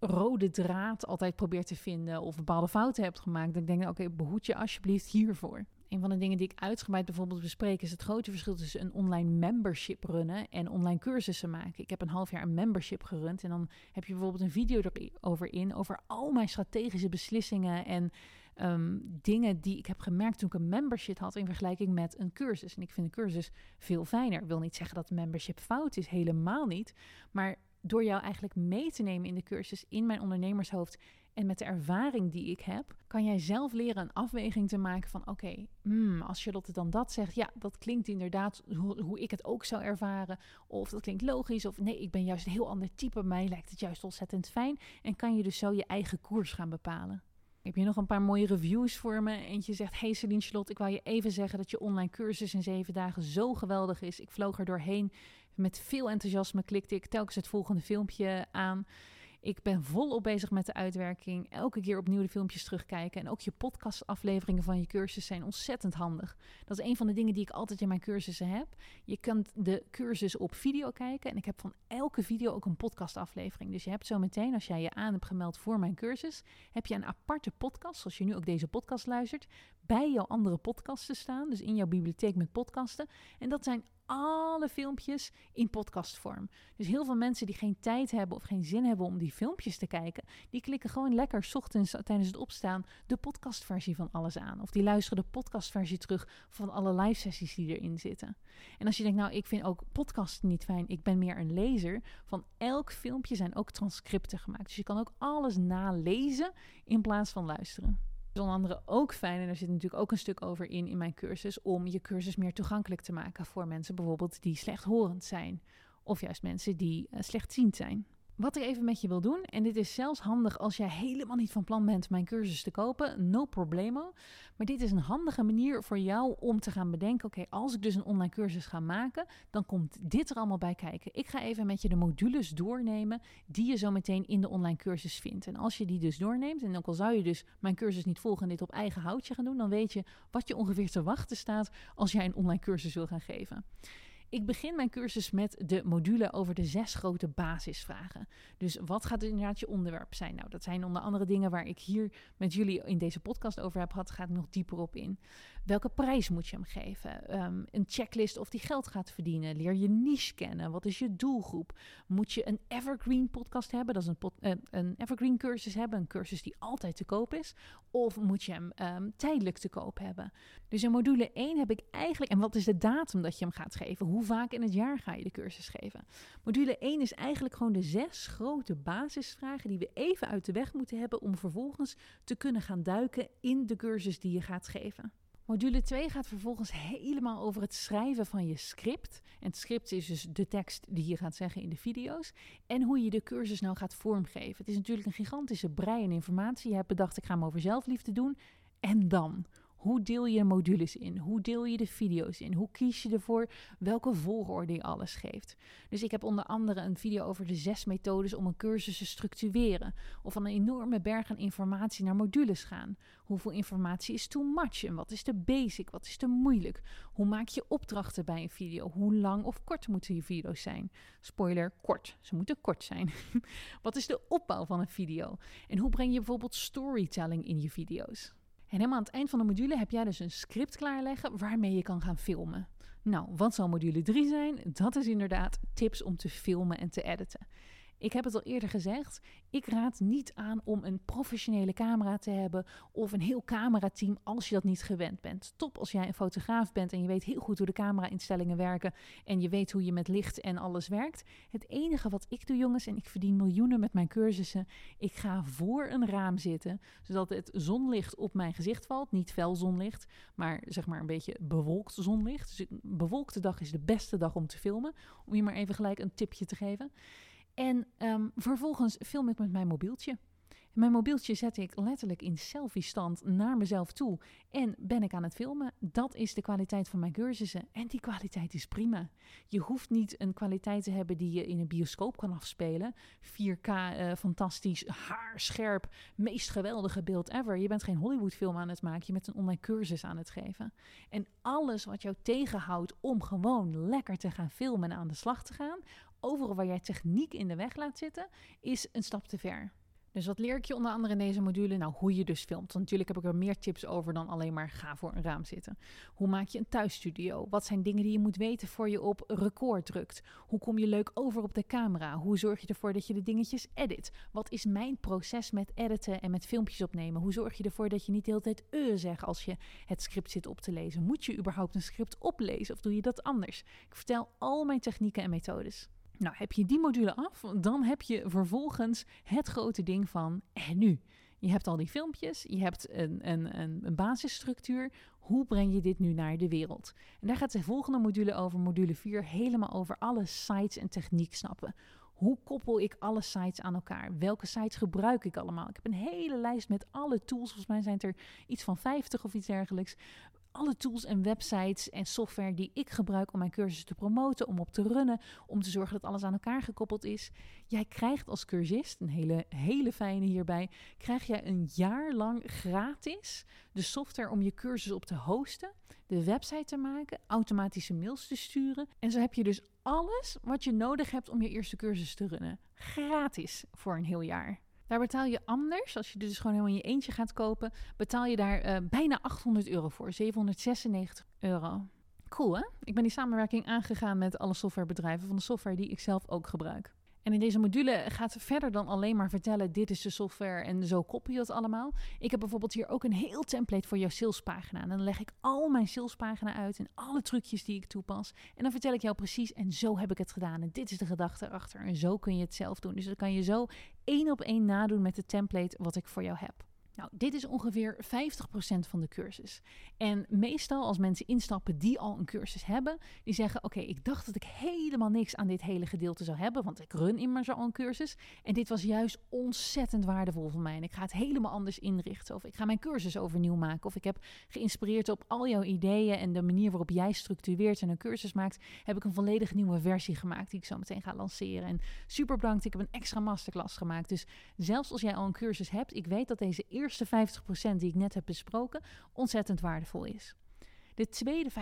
rode draad altijd probeert te vinden of bepaalde fouten hebt gemaakt. Dan denk ik, oké, behoed je alsjeblieft hiervoor. Een van de dingen die ik uitgebreid bijvoorbeeld bespreek is het grote verschil tussen een online membership runnen en online cursussen maken. Ik heb een half jaar een membership gerund en dan heb je bijvoorbeeld een video erover in, over al mijn strategische beslissingen en um, dingen die ik heb gemerkt toen ik een membership had in vergelijking met een cursus. En ik vind een cursus veel fijner. Ik wil niet zeggen dat membership fout is, helemaal niet. Maar door jou eigenlijk mee te nemen in de cursus in mijn ondernemershoofd en met de ervaring die ik heb, kan jij zelf leren een afweging te maken van oké, okay, hmm, als Charlotte dan dat zegt, ja, dat klinkt inderdaad hoe, ik het ook zou ervaren. Of dat klinkt logisch, of nee, ik ben juist een heel ander type, mij lijkt het juist ontzettend fijn. En kan je dus zo je eigen koers gaan bepalen. Heb je nog een paar mooie reviews voor me? Eentje zegt: Hey Celine Charlotte, ik wou je even zeggen dat je online cursus in zeven dagen zo geweldig is. Ik vloog er doorheen. Met veel enthousiasme klikte ik telkens het volgende filmpje aan. Ik ben volop bezig met de uitwerking. Elke keer opnieuw de filmpjes terugkijken. En ook je podcastafleveringen van je cursus zijn ontzettend handig. Dat is een van de dingen die ik altijd in mijn cursussen heb. Je kunt de cursus op video kijken. En ik heb van elke video ook een podcastaflevering. Dus je hebt zo meteen, als jij je aan hebt gemeld voor mijn cursus, heb je een aparte podcast, zoals je nu ook deze podcast luistert, bij jouw andere podcasten staan. Dus in jouw bibliotheek met podcasten. En dat zijn alle filmpjes in podcastvorm. Dus heel veel mensen die geen tijd hebben of geen zin hebben om die filmpjes te kijken, die klikken gewoon lekker ochtends tijdens het opstaan de podcastversie van alles aan. Of die luisteren de podcastversie terug van alle live sessies die erin zitten. En als je denkt, nou, ik vind ook podcasten niet fijn, ik ben meer een lezer, van elk filmpje zijn ook transcripten gemaakt. Dus je kan ook alles nalezen in plaats van luisteren onder andere ook fijn, en daar zit natuurlijk ook een stuk over in in mijn cursus, om je cursus meer toegankelijk te maken voor mensen bijvoorbeeld die slechthorend zijn. Of juist mensen die uh, slechtziend zijn. Wat ik even met je wil doen, en dit is zelfs handig als jij helemaal niet van plan bent mijn cursus te kopen, no problemo. Maar dit is een handige manier voor jou om te gaan bedenken: oké, als ik dus een online cursus ga maken, dan komt dit er allemaal bij kijken. Ik ga even met je de modules doornemen die je zo meteen in de online cursus vindt. En als je die dus doorneemt, en ook al zou je dus mijn cursus niet volgen en dit op eigen houtje gaan doen, dan weet je wat je ongeveer te wachten staat als jij een online cursus wil gaan geven. Ik begin mijn cursus met de module over de zes grote basisvragen. Dus wat gaat inderdaad je onderwerp zijn? Nou, dat zijn onder andere dingen waar ik hier met jullie in deze podcast over heb gehad. Ga ik nog dieper op in. Welke prijs moet je hem geven? Ehm, een checklist of die geld gaat verdienen. Leer je niche kennen. Wat is je doelgroep? Moet je een evergreen podcast hebben? Dat is een, uh, een evergreen cursus hebben. Een cursus die altijd te koop is. Of moet je hem um, tijdelijk te koop hebben? Dus in module 1 heb ik eigenlijk... En wat is de datum dat je hem gaat geven? Hoe vaak in het jaar ga je de cursus geven? Module 1 is eigenlijk gewoon de zes grote basisvragen... die we even uit de weg moeten hebben... om vervolgens te kunnen gaan duiken in de cursus die je gaat geven. Module 2 gaat vervolgens helemaal over het schrijven van je script. En het script is dus de tekst die je gaat zeggen in de video's. En hoe je de cursus nou gaat vormgeven. Het is natuurlijk een gigantische brei en informatie. Je hebt bedacht, ik ga hem over zelfliefde doen. En dan? Hoe deel je modules in? Hoe deel je de video's in? Hoe kies je ervoor welke volgorde je alles geeft? Dus ik heb onder andere een video over de zes methodes om een cursus te structureren. Of van een enorme berg aan informatie naar modules gaan. Hoeveel informatie is too much? En wat is de basic? Wat is te moeilijk? Hoe maak je opdrachten bij een video? Hoe lang of kort moeten je video's zijn? Spoiler, kort. Ze moeten kort zijn. wat is de opbouw van een video? En hoe breng je bijvoorbeeld storytelling in je video's? En helemaal aan het eind van de module heb jij dus een script klaarleggen waarmee je kan gaan filmen. Nou, wat zal module 3 zijn? Dat is inderdaad tips om te filmen en te editen. Ik heb het al eerder gezegd. Ik raad niet aan om een professionele camera te hebben of een heel camerateam als je dat niet gewend bent. Top als jij een fotograaf bent en je weet heel goed hoe de camera-instellingen werken en je weet hoe je met licht en alles werkt. Het enige wat ik doe, jongens, en ik verdien miljoenen met mijn cursussen, ik ga voor een raam zitten zodat het zonlicht op mijn gezicht valt. Niet fel zonlicht, maar zeg maar een beetje bewolkt zonlicht. Dus een bewolkte dag is de beste dag om te filmen. Om je maar even gelijk een tipje te geven. En um, vervolgens film ik met mijn mobieltje. Mijn mobieltje zet ik letterlijk in selfie-stand naar mezelf toe en ben ik aan het filmen. Dat is de kwaliteit van mijn cursussen en die kwaliteit is prima. Je hoeft niet een kwaliteit te hebben die je in een bioscoop kan afspelen. 4K, uh, eh, fantastisch, haarscherp, meest geweldige beeld ever. Je bent geen Hollywood-film aan het maken, je bent een online cursus aan het geven. En alles wat jou tegenhoudt om gewoon lekker te gaan filmen en aan de slag te gaan, overal waar jij techniek in de weg laat zitten, is een stap te ver. Dus wat leer ik je onder andere in deze module? Nou, hoe je dus filmt. Want natuurlijk heb ik er meer tips over dan alleen maar ga voor een raam zitten. Hoe maak je een thuisstudio? Wat zijn dingen die je moet weten voor je op record drukt? Hoe kom je leuk over op de camera? Hoe zorg je ervoor dat je de dingetjes edit? Wat is mijn proces met editen en met filmpjes opnemen? Hoe zorg je ervoor dat je niet de hele tijd uh zegt als je het script zit op te lezen? Moet je überhaupt een script oplezen of doe je dat anders? Ik vertel al mijn technieken en methodes. Nou, heb je die module af, dan heb je vervolgens het grote ding van en nu. Je hebt al die filmpjes, je hebt een, een, een, basisstructuur. Hoe breng je dit nu naar de wereld? En daar gaat de volgende module over, module 4, helemaal over alle sites en techniek snappen. Hoe koppel ik alle sites aan elkaar? Welke sites gebruik ik allemaal? Ik heb een hele lijst met alle tools. Volgens mij zijn het er iets van 50 of iets dergelijks alle tools en websites en software die ik gebruik om mijn cursus te promoten, om op te runnen, om te zorgen dat alles aan elkaar gekoppeld is. Jij krijgt als cursist, een hele, hele fijne hierbij, krijg jij een jaar lang gratis de software om je cursus op te hosten, de website te maken, automatische mails te sturen. En zo heb je dus alles wat je nodig hebt om je eerste cursus te runnen. Gratis voor een heel jaar. Daar betaal je anders, als je dus gewoon helemaal in je eentje gaat kopen, betaal je daar uh, bijna 800 euro voor, 796 euro. Cool hè? Ik ben die samenwerking aangegaan met alle softwarebedrijven van de software die ik zelf ook gebruik. En in deze module gaat verder dan alleen maar vertellen: dit is de software en zo koppel je het allemaal. Ik heb bijvoorbeeld hier ook een heel template voor jouw salespagina. En dan leg ik al mijn salespagina uit en alle trucjes die ik toepas. En dan vertel ik jou precies: en zo heb ik het gedaan. En dit is de gedachte erachter. En zo kun je het zelf doen. Dus dat kan je zo één op één nadoen met de template wat ik voor jou heb. Nou, dit is ongeveer 50% van de cursus. En meestal als mensen instappen die al een cursus hebben, die zeggen: Oké, ik dacht dat ik helemaal niks aan dit hele gedeelte zou hebben, want ik run immers al een cursus. En dit was juist ontzettend waardevol voor mij. En ik ga het helemaal anders inrichten. Of ik ga mijn cursus overnieuw maken. Of ik heb geïnspireerd op al jouw ideeën en de manier waarop jij structureert en een cursus maakt, heb ik een volledig nieuwe versie gemaakt die ik zo meteen ga lanceren. En super bedankt, ik heb een extra masterclass gemaakt. Dus zelfs als jij al een cursus hebt, ik weet dat deze eerste eerste 50% die ik net heb besproken ontzettend waardevol is. De tweede 50%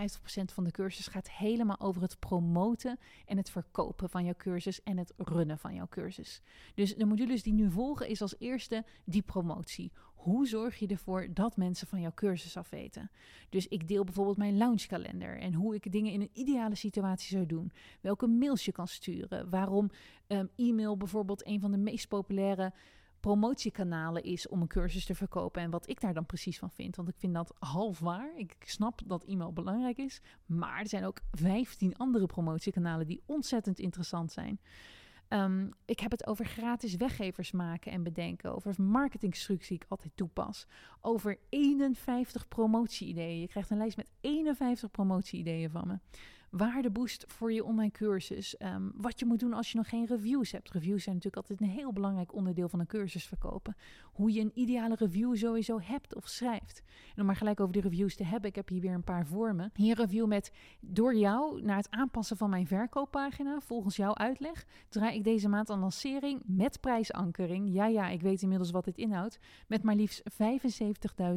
van de cursus gaat helemaal over het promoten en het verkopen van jouw cursus en het runnen van jouw cursus. Dus de modules die nu volgen is als eerste die promotie. Hoe zorg je ervoor dat mensen van jouw cursus afweten? Dus ik deel bijvoorbeeld mijn launchkalender en hoe ik dingen in een ideale situatie zou doen. Welke mails je kan sturen. Waarom um, e-mail bijvoorbeeld een van de meest populaire promotiekanalen is om een cursus te verkopen en wat ik daar dan precies van vind. Want ik vind dat half waar. Ik snap dat e-mail belangrijk is, maar er zijn ook 15 andere promotiekanalen die ontzettend interessant zijn. Um, ik heb het over gratis weggevers maken en bedenken. Over marketingstructie die ik altijd toepas. Over 51 promotie-ideeën. Je krijgt een lijst met 51 promotie-ideeën van me waardeboost voor je online cursus. Um, wat je moet doen als je nog geen reviews hebt. Reviews zijn natuurlijk altijd een heel belangrijk onderdeel van een cursus verkopen. Hoe je een ideale review sowieso hebt of schrijft. En om maar gelijk over die reviews te hebben, ik heb hier weer een paar voor me. Hier een review met door jou naar het aanpassen van mijn verkooppagina. Volgens jouw uitleg draai ik deze maand een lancering met prijsankering. Ja, ja, ik weet inmiddels wat dit inhoudt. Met maar liefst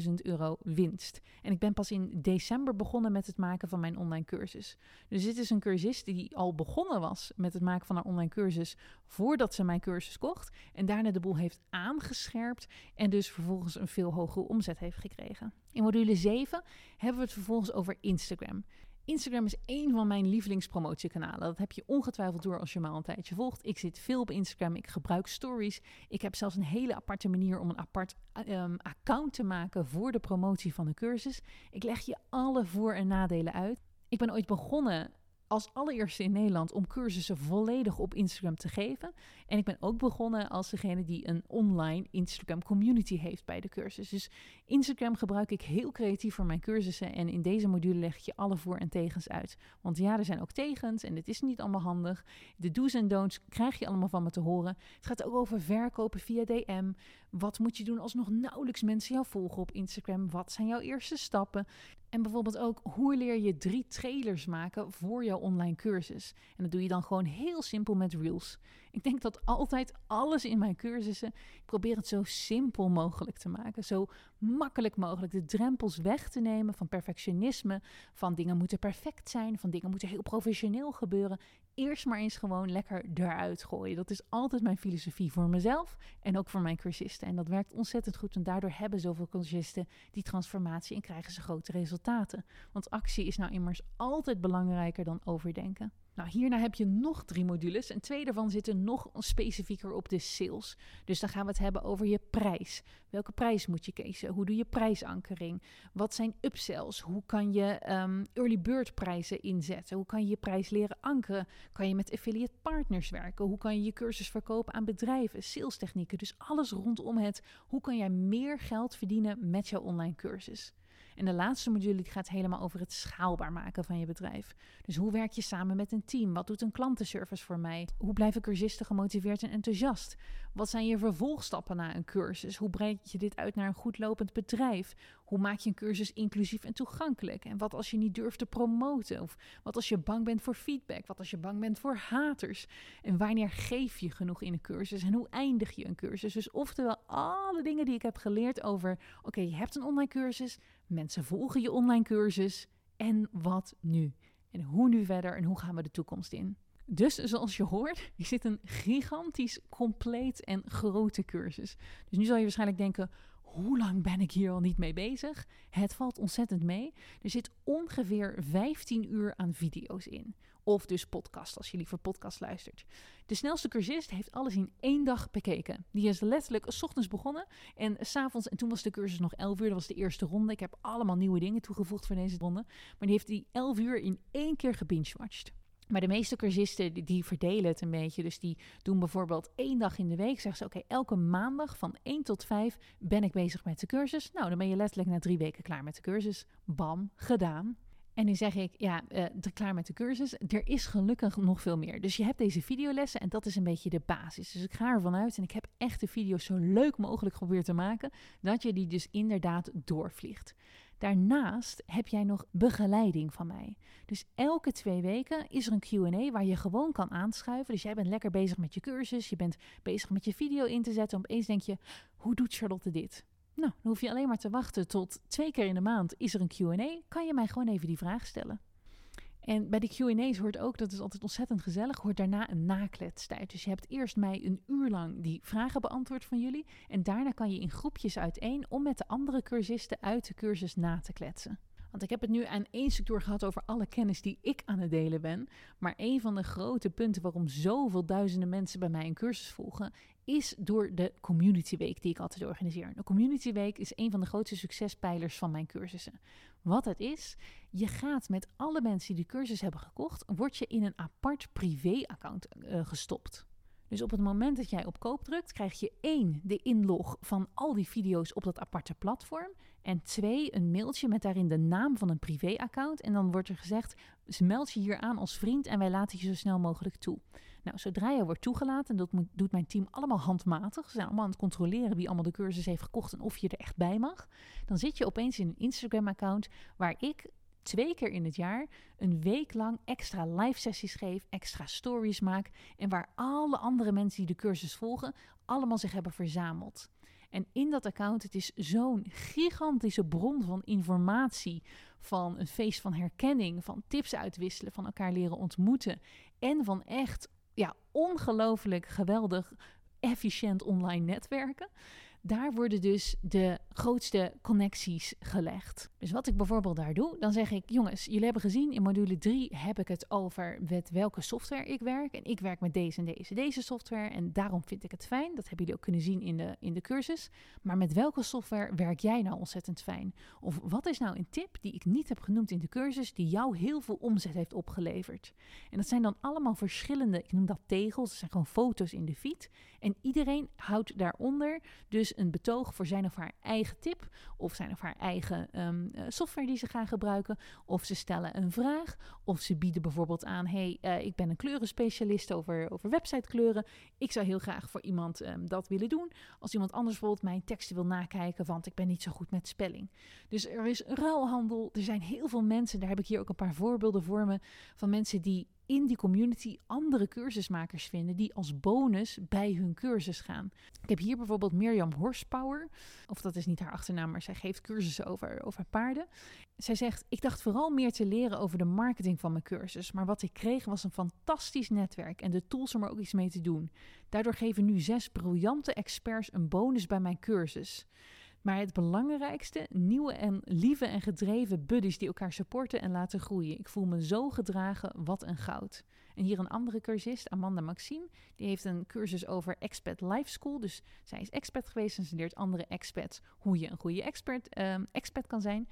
75.000 euro winst. En ik ben pas in december begonnen met het maken van mijn online cursus. Dus dit is een cursist die al begonnen was met het maken van haar online cursus voordat ze mijn cursus kocht. En daarna de boel heeft aangescherpt en dus vervolgens een veel hogere omzet heeft gekregen. In module 7 hebben we het vervolgens over Instagram. Instagram is één van mijn lievelingspromotiekanalen. Dat heb je ongetwijfeld door als je me al een tijdje volgt. Ik zit veel op Instagram. Ik gebruik stories. Ik heb zelfs een hele aparte manier om een apart um, account te maken voor de promotie van een cursus. Ik leg je alle voor- en nadelen uit. Ik ben ooit begonnen als allereerste in Nederland om cursussen volledig op Instagram te geven. En ik ben ook begonnen als degene die een online Instagram community heeft bij de cursus. Dus Instagram gebruik ik heel creatief voor mijn cursussen. En in deze module leg ik je alle voor- en tegens uit. Want ja, er zijn ook tegens en het is niet allemaal handig. De do's en don'ts krijg je allemaal van me te horen. Het gaat ook over verkopen via DM. Wat moet je doen als nog nauwelijks mensen jou volgen op Instagram? Wat zijn jouw eerste stappen? En bijvoorbeeld ook hoe leer je drie trailers maken voor jouw online cursus. En dat doe je dan gewoon heel simpel met Reels. Ik denk dat altijd alles in mijn cursussen, ik probeer het zo simpel mogelijk te maken. Zo makkelijk mogelijk de drempels weg te nemen van perfectionisme, van dingen moeten perfect zijn, van dingen moeten heel professioneel gebeuren. Eerst maar eens gewoon lekker eruit gooien. Dat is altijd mijn filosofie voor mezelf en ook voor mijn cursisten. En dat werkt ontzettend goed en daardoor hebben zoveel cursisten die transformatie en krijgen ze grote resultaten. Want actie is nou immers altijd belangrijker dan overdenken. Nou, hierna heb je nog drie modules en twee daarvan zitten nog specifieker op de sales. Dus dan gaan we het hebben over je prijs. Welke prijs moet je kiezen? Hoe doe je prijsankering? Wat zijn upsells? Hoe kan je um, early bird prijzen inzetten? Hoe kan je je prijs leren ankeren? Kan je met affiliate partners werken? Hoe kan je je cursus verkopen aan bedrijven? Sales technieken. Dus alles rondom het hoe kan jij meer geld verdienen met jouw online cursus. En de laatste module gaat helemaal over het schaalbaar maken van je bedrijf. Dus hoe werk je samen met een team? Wat doet een klantenservice voor mij? Hoe blijven cursisten gemotiveerd en enthousiast? Wat zijn je vervolgstappen na een cursus? Hoe breid je dit uit naar een goed lopend bedrijf? Hoe maak je een cursus inclusief en toegankelijk? En wat als je niet durft te promoten? Of wat als je bang bent voor feedback? Wat als je bang bent voor haters? En wanneer geef je genoeg in een cursus? En hoe eindig je een cursus? Dus oftewel alle dingen die ik heb geleerd over... oké, je hebt een online cursus, mensen volgen je online cursus... en wat nu? En hoe nu verder en hoe gaan we de toekomst in? Dus zoals je hoort, is dit een gigantisch, compleet en grote cursus. Dus nu zal je waarschijnlijk denken: hoe lang ben ik hier al niet mee bezig? Het valt ontzettend mee. Er zit ongeveer 15 uur aan video's in. Of dus podcast, als je liever podcast luistert. De snelste cursist heeft alles in één dag bekeken. Die is letterlijk s ochtends begonnen en s'avonds, en toen was de cursus nog 11 uur, dat was de eerste ronde. Ik heb allemaal nieuwe dingen toegevoegd voor deze ronde. Maar die heeft die 11 uur in één keer gebingewatcht. Maar de meeste cursisten die, verdelen het een beetje. Dus die doen bijvoorbeeld één dag in de week. Zeggen ze, oké, elke maandag van 1 tot 5 ben ik bezig met de cursus. Nou, dan ben je letterlijk na drie weken klaar met de cursus. Bam, gedaan. En nu zeg ik, ja, uh, klaar met de cursus. Er is gelukkig nog veel meer. Dus je hebt deze videolessen en dat is een beetje de basis. Dus ik ga ervan uit en ik heb echt de video's zo leuk mogelijk geprobeerd te maken, dat je die dus inderdaad doorvliegt. Daarnaast heb jij nog begeleiding van mij. Dus elke twee weken is er een QA waar je gewoon kan aanschuiven. Dus jij bent lekker bezig met je cursus, je bent bezig met je video in te zetten. Opeens denk je: hoe doet Charlotte dit? Nou, dan hoef je alleen maar te wachten tot twee keer in de maand is er een Q&A. Kan je mij gewoon even die vraag stellen. En bij de Q&A's hoort ook, dat is altijd ontzettend gezellig, hoort daarna een nakletstijd. Dus je hebt eerst mij een uur lang die vragen beantwoord van jullie. En daarna kan je in groepjes uiteen om met de andere cursisten uit de cursus na te kletsen. Want ik heb het nu aan één door gehad over alle kennis die ik aan het delen ben. Maar een van de grote punten waarom zoveel duizenden mensen bij mij een cursus volgen, is door de Community Week die ik altijd organiseer. De Community Week is een van de grootste succespijlers van mijn cursussen. Wat het is, je gaat met alle mensen die de cursus hebben gekocht, word je in een apart privé-account uh, gestopt. Dus op het moment dat jij op koop drukt, krijg je één de inlog van al die video's op dat aparte platform. En twee, een mailtje met daarin de naam van een privé-account. En dan wordt er gezegd, meld je hier aan als vriend en wij laten je zo snel mogelijk toe. Nou, zodra je wordt toegelaten, en dat doet mijn team allemaal handmatig. Ze zijn allemaal aan het controleren wie allemaal de cursus heeft gekocht en of je er echt bij mag. Dan zit je opeens in een Instagram-account waar ik twee keer in het jaar een week lang extra live sessies geef, extra stories maak en waar alle andere mensen die de cursus volgen allemaal zich hebben verzameld. En in dat account, het is zo'n gigantische bron van informatie, van een feest van herkenning, van tips uitwisselen, van elkaar leren ontmoeten en van echt ja, ongelooflijk geweldig efficiënt online netwerken daar worden dus de grootste connecties gelegd. Dus wat ik bijvoorbeeld daar doe, dan zeg ik: jongens, jullie hebben gezien in module 3 heb ik het over met welke software ik werk. En ik werk met deze en deze, deze software. En daarom vind ik het fijn. Dat hebben jullie ook kunnen zien in de, in de cursus. Maar met welke software werk jij nou ontzettend fijn? Of wat is nou een tip die ik niet heb genoemd in de cursus, die jou heel veel omzet heeft opgeleverd? En dat zijn dan allemaal verschillende, ik noem dat tegels, dat zijn gewoon foto's in de feed. En iedereen houdt daaronder dus een betoog voor zijn of haar eigen tip of zijn of haar eigen um, software die ze gaan gebruiken. Of ze stellen een vraag of ze bieden bijvoorbeeld aan, hey, uh, ik ben een kleurenspecialist over, over websitekleuren. Ik zou heel graag voor iemand um, dat willen doen. Als iemand anders bijvoorbeeld mijn teksten wil nakijken, want ik ben niet zo goed met spelling. Dus er is ruilhandel. Er zijn heel veel mensen, daar heb ik hier ook een paar voorbeelden voor me, van mensen die in die community andere cursusmakers vinden die als bonus bij hun cursus gaan. Ik heb hier bijvoorbeeld Mirjam Horsepower, of dat is niet haar achternaam, maar zij geeft cursussen over, over paarden. Zij zegt: Ik dacht vooral meer te leren over de marketing van mijn cursus, maar wat ik kreeg was een fantastisch netwerk en de tools om er ook iets mee te doen. Daardoor geven nu zes briljante experts een bonus bij mijn cursus. Maar het belangrijkste, nieuwe en lieve en gedreven buddies die elkaar supporten en laten groeien. Ik voel me zo gedragen, wat een goud. En hier een andere cursist, Amanda Maxime, die heeft een cursus over Expat Life School. Dus zij is expert geweest en ze leert andere expats hoe je een goede expert, uh, expat kan zijn.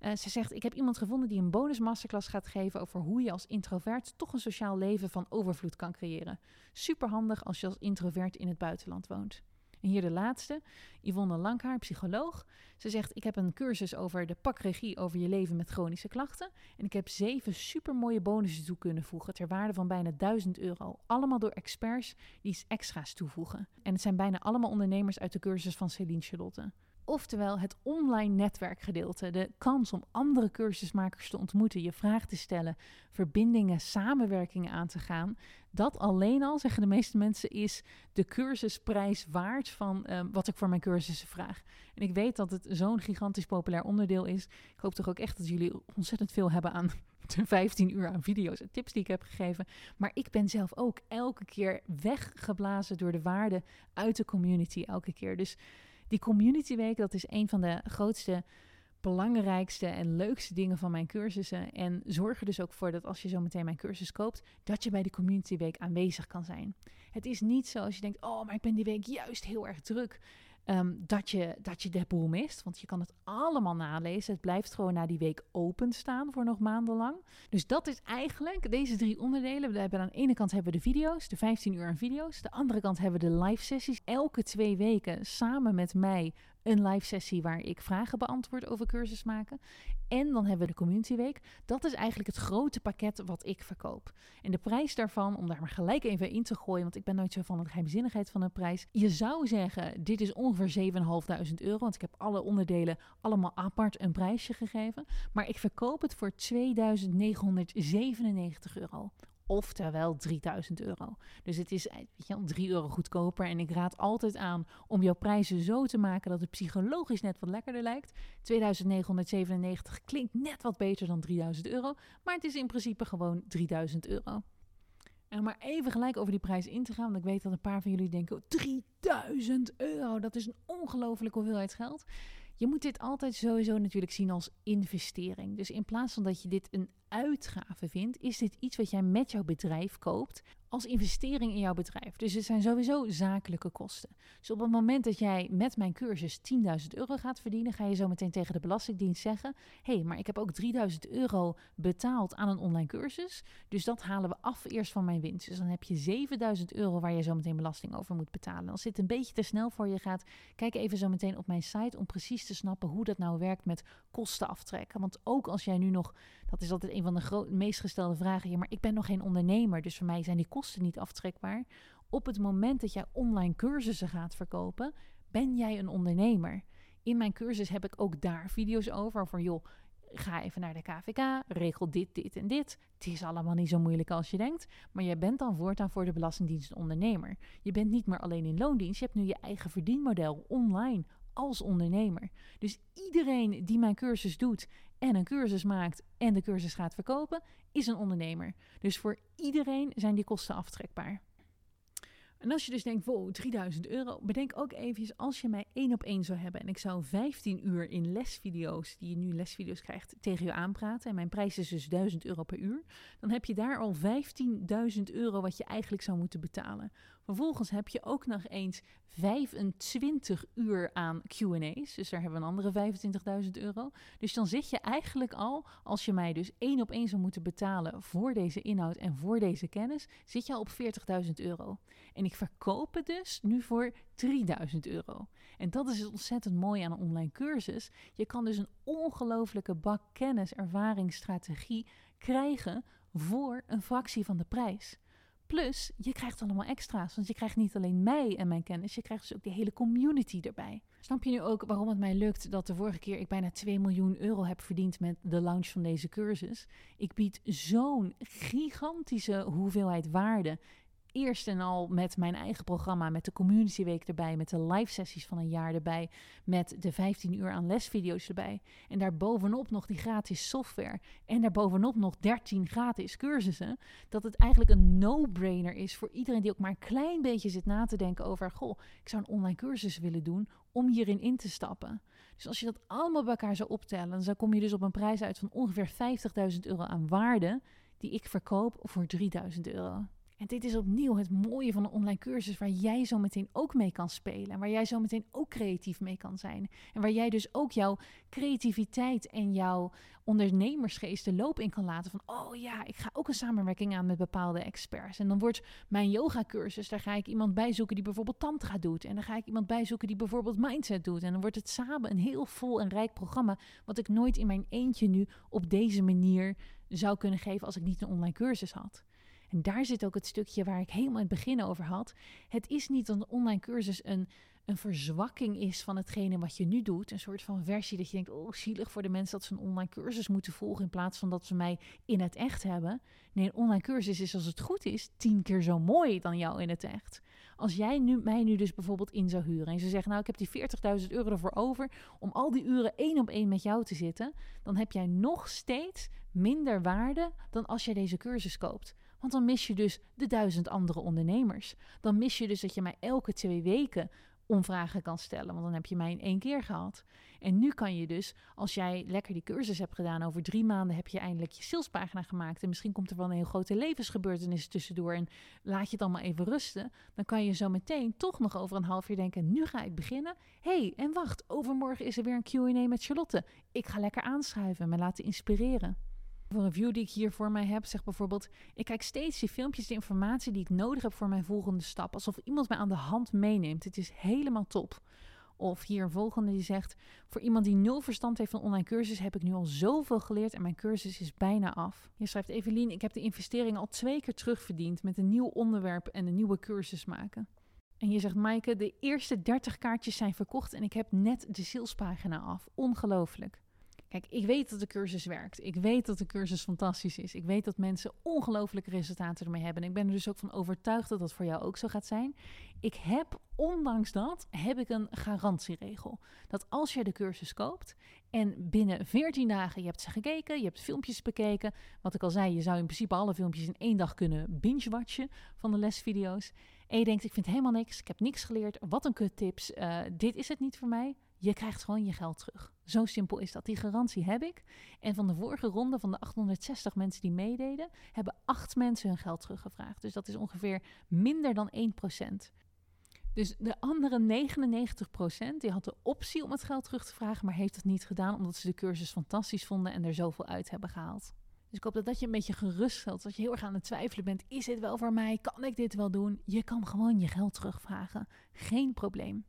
Uh, ze zegt: Ik heb iemand gevonden die een bonus masterclass gaat geven over hoe je als introvert toch een sociaal leven van overvloed kan creëren. Super handig als je als introvert in het buitenland woont. En hier de laatste, Yvonne Langhaar, psycholoog. Ze zegt, ik heb een cursus over de pakregie over je leven met chronische klachten. En ik heb zeven supermooie bonussen toe kunnen voegen ter waarde van bijna 1000 euro. Allemaal door experts die extra's toevoegen. En het zijn bijna allemaal ondernemers uit de cursus van Celine Charlotte. Oftewel het online netwerkgedeelte, de kans om andere cursusmakers te ontmoeten, je vraag te stellen, verbindingen, samenwerkingen aan te gaan. Dat alleen al, zeggen de meeste mensen, is de cursusprijs waard van um, wat ik voor mijn cursussen vraag. En ik weet dat het zo'n gigantisch populair onderdeel is. Ik hoop toch ook echt dat jullie ontzettend veel hebben aan de 15 uur aan video's en tips die ik heb gegeven. Maar ik ben zelf ook elke keer weggeblazen door de waarde uit de community elke keer. Dus die community week, dat is een van de grootste, belangrijkste en leukste dingen van mijn cursussen. En zorg er dus ook voor dat als je zo meteen mijn cursus koopt, dat je bij de community week aanwezig kan zijn. Het is niet zo als je denkt, oh, maar ik ben die week juist heel erg druk. Ehm, dat, je, dat je de boel mist. Want je kan het allemaal nalezen. Het blijft gewoon na die week openstaan voor nog maandenlang. Dus dat is eigenlijk deze drie onderdelen. We hebben aan de ene kant hebben we de video's, de 15 uur aan video's. De andere kant hebben we de live sessies. Elke twee weken samen met mij een live sessie waar ik vragen beantwoord over cursus maken. En dan hebben we de Community Week. Dat is eigenlijk het grote pakket wat ik verkoop. En de prijs daarvan, om daar maar gelijk even in te gooien, want ik ben nooit zo van de geheimzinnigheid van de prijs. Je zou zeggen, dit is ongeveer 7.500 euro, want ik heb alle onderdelen allemaal apart een prijsje gegeven. Maar ik verkoop het voor 2.997 euro Oftewel 3000 euro. Dus het is weet je, 3 euro goedkoper. En ik raad altijd aan om jouw prijzen zo te maken dat het psychologisch net wat lekkerder lijkt. 2997 klinkt net wat beter dan 3000 euro. Maar het is in principe gewoon 3000 euro. En om maar even gelijk over die prijs in te gaan, want ik weet dat een paar van jullie denken: 3000 euro, dat is een ongelofelijke hoeveelheid geld. Je moet dit altijd sowieso natuurlijk zien als investering. Dus in plaats van dat je dit een uitgave vindt, is dit iets wat jij met jouw bedrijf koopt als investering in jouw bedrijf. Dus het zijn sowieso zakelijke kosten. Dus op het moment dat jij met mijn cursus 10.000 euro gaat verdienen, ga je zo meteen tegen de Belastingdienst zeggen: hé, hey, maar ik heb ook 3.000 euro betaald aan een online cursus. Dus dat halen we af eerst van mijn winst. Dus dan heb je 7.000 euro waar je zo meteen belasting over moet betalen. Als dit een beetje te snel voor je gaat, kijk even zo meteen op mijn site om precies te snappen hoe dat nou werkt met kosten aftrekken. Want ook als jij nu nog, dat is altijd een van de meest gestelde vragen, ja, maar ik ben nog geen ondernemer, dus voor mij zijn die kosten niet aftrekbaar. Op het moment dat jij online cursussen gaat verkopen, ben jij een ondernemer. In mijn cursus heb ik ook daar video's over. Voor joh, ga even naar de KVK, regel dit, dit en dit. Het is allemaal niet zo moeilijk als je denkt. Maar je bent dan voortaan voor de Belastingdienst ondernemer. Je bent niet meer alleen in loondienst. Je hebt nu je eigen verdienmodel online als ondernemer. Dus iedereen die mijn cursus doet en een cursus maakt en de cursus gaat verkopen, is een ondernemer. Dus voor iedereen zijn die kosten aftrekbaar. En als je dus denkt, wow, 3000 euro, bedenk ook eventjes als je mij één op één zou hebben en ik zou 15 uur in lesvideo's, die je nu lesvideo's krijgt, tegen je aanpraten. En mijn prijs is dus 1000 euro per uur. Dan heb je daar al 15.000 euro wat je eigenlijk zou moeten betalen. Vervolgens heb je ook nog eens 25 uur aan QA's. Dus daar hebben we een andere 25.000 euro. Dus dan zit je eigenlijk al, als je mij dus één op één zou moeten betalen voor deze inhoud en voor deze kennis, zit je al op 40.000 euro. En ik verkoop het dus nu voor 3000 euro. En dat is ontzettend mooi aan een online cursus. Je kan dus een ongelofelijke bak kennis, ervaring, strategie krijgen voor een fractie van de prijs. Plus, je krijgt allemaal extra's. Want je krijgt niet alleen mij en mijn kennis, je krijgt dus ook de hele community erbij. Snap je nu ook waarom het mij lukt dat de vorige keer ik bijna 2 miljoen euro heb verdiend met de launch van deze cursus? Ik bied zo'n gigantische hoeveelheid waarde eerst en al met mijn eigen programma, met de Community Week erbij, met de live sessies van een jaar erbij, met de 15 uur aan lesvideo's erbij. En daarbovenop nog die gratis software. En daarbovenop nog 13 gratis cursussen. Dat het eigenlijk een no-brainer is voor iedereen die ook maar een klein beetje zit na te denken over: goh, ik zou een online cursus willen doen om hierin in te stappen. Dus als je dat allemaal bij elkaar zou optellen, dan kom je dus op een prijs uit van ongeveer 50.000 euro aan waarde die ik verkoop voor 3000 euro. En dit is opnieuw het mooie van een online cursus waar jij zo meteen ook mee kan spelen. En waar jij zo meteen ook creatief mee kan zijn. En waar jij dus ook jouw creativiteit en jouw ondernemersgeest de loop in kan laten. Van, oh ja, ik ga ook een samenwerking aan met bepaalde experts. En dan wordt mijn yoga cursus, daar ga ik iemand bij zoeken die bijvoorbeeld tantra doet. En dan ga ik iemand bij zoeken die bijvoorbeeld mindset doet. En dan wordt het samen een heel vol en rijk programma. Wat ik nooit in mijn eentje nu op deze manier zou kunnen geven als ik niet een online cursus had. En daar zit ook het stukje waar ik helemaal in het begin over had. Het is niet dat een online cursus een, een verzwakking is van hetgene wat je nu doet. Een soort van versie dat je denkt, oh zielig voor de mensen dat ze een online cursus moeten volgen in plaats van dat ze mij in het echt hebben. Nee, een online cursus is als het goed is tien keer zo mooi dan jou in het echt. Als jij nu, mij nu dus bijvoorbeeld in zou huren en ze zeggen, nou ik heb die 40.000 euro ervoor over om al die uren één op één met jou te zitten, dan heb jij nog steeds minder waarde dan als jij deze cursus koopt. Want dan mis je dus de duizend andere ondernemers. Dan mis je dus dat je mij elke twee weken omvragen kan stellen. Want dan heb je mij in één keer gehad. En nu kan je dus, als jij lekker die cursus hebt gedaan, over drie maanden heb je eindelijk je salespagina gemaakt. En misschien komt er wel een heel grote levensgebeurtenis tussendoor. En laat je het allemaal even rusten. Dan kan je zo meteen toch nog over een half uur denken: nu ga ik beginnen. hey, en wacht, overmorgen is er weer een QA met Charlotte. Ik ga lekker aanschuiven en me laten inspireren. Een review die ik hier voor mij heb, zegt bijvoorbeeld: Ik kijk steeds die filmpjes, de informatie die ik nodig heb voor mijn volgende stap. Alsof iemand mij aan de hand meeneemt. Het is helemaal top. Of hier een volgende die zegt: Voor iemand die nul verstand heeft van online cursus, heb ik nu al zoveel geleerd en mijn cursus is bijna af. Je schrijft Evelien: Ik heb de investering al twee keer terugverdiend met een nieuw onderwerp en een nieuwe cursus maken. En je zegt, Maaike, de eerste 30 kaartjes zijn verkocht en ik heb net de salespagina af. Ongelooflijk. Kijk, ik weet dat de cursus werkt. Ik weet dat de cursus fantastisch is. Ik weet dat mensen ongelooflijke resultaten ermee hebben. En ik ben er dus ook van overtuigd dat dat voor jou ook zo gaat zijn. Ik heb, ondanks dat, heb ik een garantieregel. Dat als je de cursus koopt en binnen 14 dagen, je hebt ze gekeken, je hebt filmpjes bekeken. Wat ik al zei, je zou in principe alle filmpjes in één dag kunnen binge-watchen van de lesvideo's. En je denkt, ik vind helemaal niks, ik heb niks geleerd, wat een kut tips, uh, dit is het niet voor mij. Je krijgt gewoon je geld terug. Zo simpel is dat. Die garantie heb ik. En van de vorige ronde, van de 860 mensen die meededen, hebben acht mensen hun geld teruggevraagd. Dus dat is ongeveer minder dan 1%. Dus de andere 99% die had de optie om het geld terug te vragen, maar heeft het niet gedaan omdat ze de cursus fantastisch vonden en er zoveel uit hebben gehaald. Dus ik hoop dat dat je een beetje gerust stelt. Als je heel erg aan het twijfelen bent, is dit wel voor mij? Kan ik dit wel doen? Je kan gewoon je geld terugvragen. Geen probleem.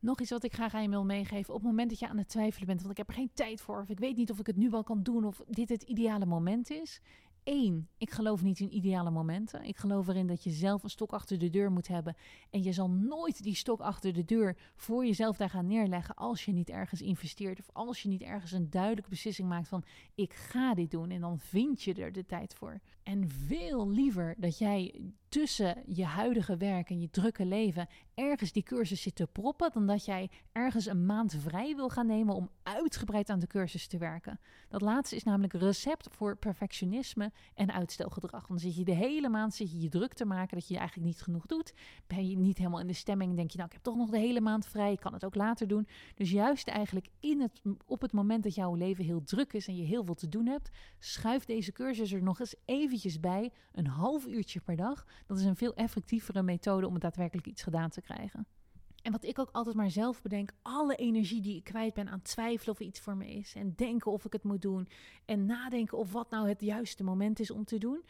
Nog iets wat ik graag aan je wil meegeven. Op het moment dat je aan het twijfelen bent, want ik heb er geen tijd voor, of ik weet niet of ik het nu wel kan doen, of dit het ideale moment is. Eén, ik geloof niet in ideale momenten. Ik geloof erin dat je zelf een stok achter de deur moet hebben. En je zal nooit die stok achter de deur voor jezelf daar gaan neerleggen als je niet ergens investeert. Of als je niet ergens een duidelijke beslissing maakt van ik ga dit doen. En dan vind je er de tijd voor. En veel liever dat jij tussen je huidige werk en je drukke leven ergens die cursus zit te proppen, dan dat jij ergens een maand vrij wil gaan nemen om uitgebreid aan de cursus te werken. Dat laatste is namelijk recept voor perfectionisme en uitstelgedrag. Dan zit je de hele maand zit je, je druk te maken dat je eigenlijk niet genoeg doet. Ben je niet helemaal in de stemming, denk je nou ik heb toch nog de hele maand vrij, ik kan het ook later doen. Dus juist eigenlijk in het, op het moment dat jouw leven heel druk is en je heel veel te doen hebt, schuif deze cursus er nog eens eventjes bij, een half uurtje per dag dat is een veel effectievere methode om daadwerkelijk iets gedaan te krijgen. En wat ik ook altijd maar zelf bedenk, alle energie die ik kwijt ben aan twijfelen of iets voor me is. En denken of ik het moet doen. En nadenken of wat nou het juiste moment is om te doen.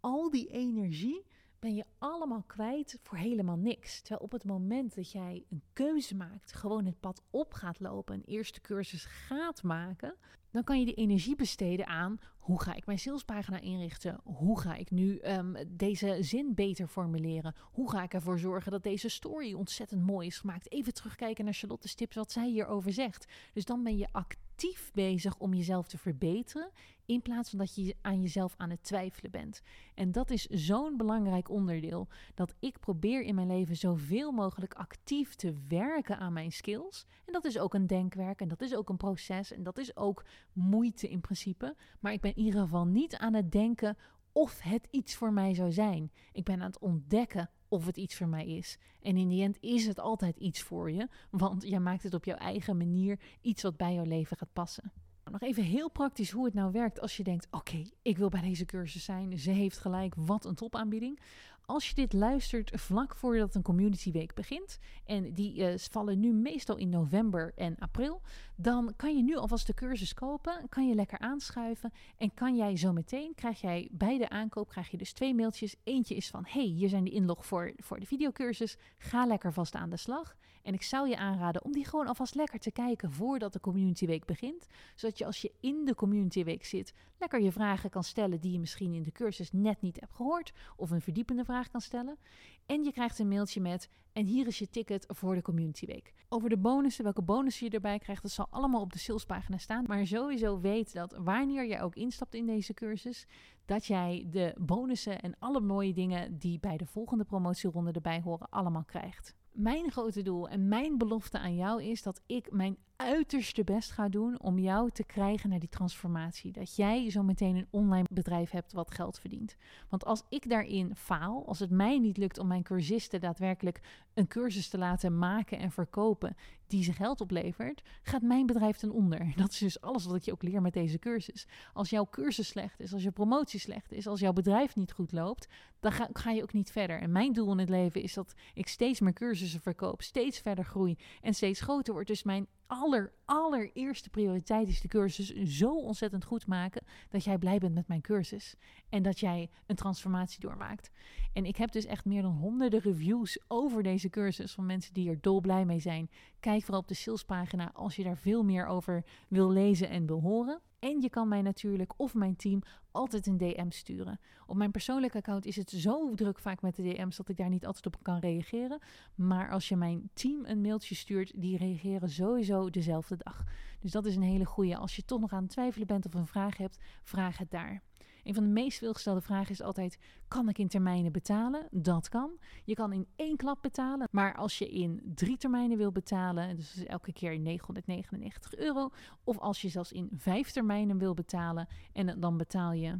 Al die energie ben je allemaal kwijt voor helemaal niks. Terwijl op het moment dat jij een keuze maakt, gewoon het pad op gaat lopen, een eerste cursus gaat maken, dan kan je die energie besteden aan hoe ga ik mijn salespagina inrichten? Hoe ga ik nu um, deze zin beter formuleren? Hoe ga ik ervoor zorgen dat deze story ontzettend mooi is gemaakt? Even terugkijken naar Charlotte's tips, wat zij hierover zegt. Dus dan ben je actief bezig om jezelf te verbeteren, in plaats van dat je aan jezelf aan het twijfelen bent. En dat is zo'n belangrijk onderdeel, dat ik probeer in mijn leven zoveel mogelijk actief te werken aan mijn skills. En dat is ook een denkwerk en dat is ook een proces en dat is ook moeite in principe. Maar ik ben in ieder geval niet aan het denken of het iets voor mij zou zijn. Ik ben aan het ontdekken of het iets voor mij is. En in die end is het altijd iets voor je, want jij maakt het op jouw eigen manier iets wat bij jouw leven gaat passen. Nog even heel praktisch hoe het nou werkt als je denkt: oké, ik wil bij deze cursus zijn. Ze heeft gelijk, wat een topaanbieding. Als je dit luistert vlak voordat een community week begint, en die uh, vallen nu meestal in november en april, dan kan je nu alvast de cursus kopen, kan je lekker aanschuiven en kan jij zo meteen, krijg jij bij de aankoop, krijg je dus twee mailtjes. Eentje is van, hey, hier zijn de inlog voor, voor de videocursus, ga lekker vast aan de slag. En ik zou je aanraden om die gewoon alvast lekker te kijken voordat de community week begint, zodat je als je in de community week zit, lekker je vragen kan stellen die je misschien in de cursus net niet hebt gehoord, of een verdiepende vraag kan stellen. En je krijgt een mailtje met: en hier is je ticket voor de Community Week. Over de bonussen, welke bonussen je erbij krijgt, dat zal allemaal op de salespagina staan. Maar sowieso weet dat wanneer jij ook instapt in deze cursus, dat jij de bonussen en alle mooie dingen die bij de volgende promotieronde erbij horen, allemaal krijgt. Mijn grote doel en mijn belofte aan jou is dat ik mijn uiterste best ga doen om jou te krijgen naar die transformatie. Dat jij zo meteen een online bedrijf hebt wat geld verdient. Want als ik daarin faal, als het mij niet lukt om mijn cursisten daadwerkelijk een cursus te laten maken en verkopen die ze geld oplevert, gaat mijn bedrijf ten onder. Dat is dus alles wat ik je ook leer met deze cursus. Als jouw cursus slecht is, als je promotie slecht is, als jouw bedrijf niet goed loopt, dan ga, ga je ook niet verder. En mijn doel in het leven is dat ik steeds meer cursussen verkoop, steeds verder groei en steeds groter word. Dus mijn aller, allereerste prioriteit is de cursus zo ontzettend goed maken dat jij blij bent met mijn cursus. En dat jij een transformatie doormaakt. En ik heb dus echt meer dan honderden reviews over deze cursus van mensen die er dolblij mee zijn. Kijk vooral op de salespagina als je daar veel meer over wil lezen en wil horen. En je kan mij natuurlijk of mijn team altijd een DM sturen. Op mijn persoonlijke account is het zo druk vaak met de DM's dat ik daar niet altijd op kan reageren. Maar als je mijn team een mailtje stuurt, die reageren sowieso dezelfde dag. Dus dat is een hele goede. Als je toch nog aan het twijfelen bent of een vraag hebt, vraag het daar. Een van de meest veelgestelde vragen is altijd: kan ik in termijnen betalen? Dat kan. Je kan in één klap betalen, maar als je in drie termijnen wil betalen, dus elke keer 999 euro, of als je zelfs in vijf termijnen wil betalen en dan betaal je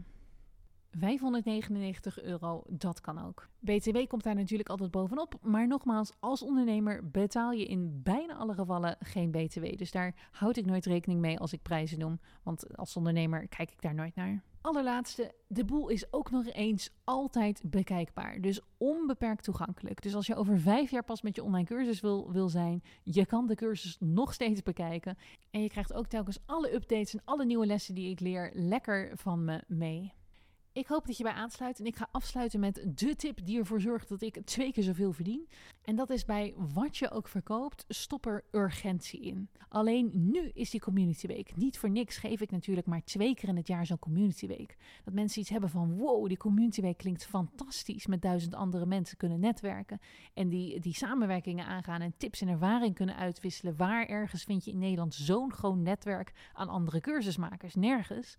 599 euro, dat kan ook. BTW komt daar natuurlijk altijd bovenop. Maar nogmaals, als ondernemer betaal je in bijna alle gevallen geen BTW. Dus daar houd ik nooit rekening mee als ik prijzen noem. Want als ondernemer kijk ik daar nooit naar. Allerlaatste, de boel is ook nog eens altijd bekijkbaar. Dus onbeperkt toegankelijk. Dus als je over vijf jaar pas met je online cursus wil, wil zijn, je kan de cursus nog steeds bekijken. En je krijgt ook telkens alle updates en alle nieuwe lessen die ik leer lekker van me mee. Ik hoop dat je bij aansluit en ik ga afsluiten met de tip die ervoor zorgt dat ik twee keer zoveel verdien. En dat is bij wat je ook verkoopt, stop er urgentie in. Alleen nu is die community week. Niet voor niks geef ik natuurlijk maar twee keer in het jaar zo'n community week. Dat mensen iets hebben van wow, die community week klinkt fantastisch. Met duizend andere mensen kunnen netwerken en die, die samenwerkingen aangaan en tips en ervaring kunnen uitwisselen. Waar ergens vind je in Nederland zo'n groot netwerk aan andere cursusmakers? Nergens.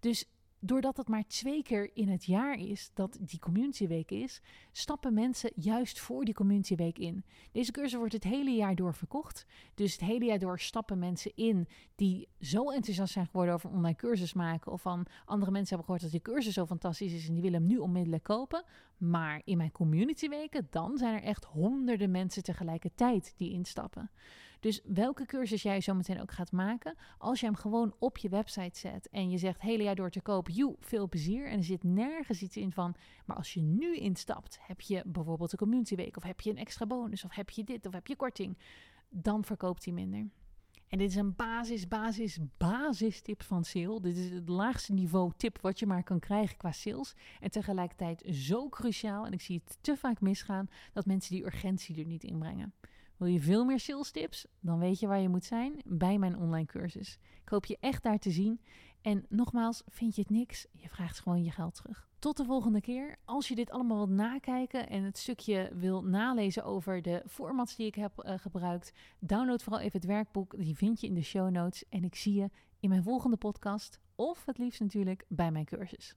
Dus doordat het maar twee keer in het jaar is dat die community week is, stappen mensen juist voor die community week in. Deze cursus wordt het hele jaar door verkocht. Dus het hele jaar door stappen mensen in die zo enthousiast zijn geworden over online cursus maken. Of van andere mensen hebben gehoord dat die cursus zo fantastisch is en die willen hem nu onmiddellijk kopen. Maar in mijn community weken, dan zijn er echt honderden mensen tegelijkertijd die instappen. Dus welke cursus jij zo meteen ook gaat maken, als je hem gewoon op je website zet en je zegt hele jaar door te koop, joe, veel plezier. En er zit nergens iets in van, maar als je nu instapt, heb je bijvoorbeeld een community week of heb je een extra bonus of heb je dit of heb je korting, dan verkoopt hij minder. En dit is een basis, basis, basis tip van sale. Dit is het laagste niveau tip wat je maar kan krijgen qua sales. En tegelijkertijd zo cruciaal, en ik zie het te vaak misgaan, dat mensen die urgentie er niet inbrengen. Wil je veel meer sales tips? Dan weet je waar je moet zijn bij mijn online cursus. Ik hoop je echt daar te zien. En nogmaals, vind je het niks? Je vraagt gewoon je geld terug. Tot de volgende keer. Als je dit allemaal wilt nakijken en het stukje wil nalezen over de formats die ik heb uh, gebruikt, download vooral even het werkboek. Die vind je in de show notes. En ik zie je in mijn volgende podcast. Of het liefst natuurlijk bij mijn cursus.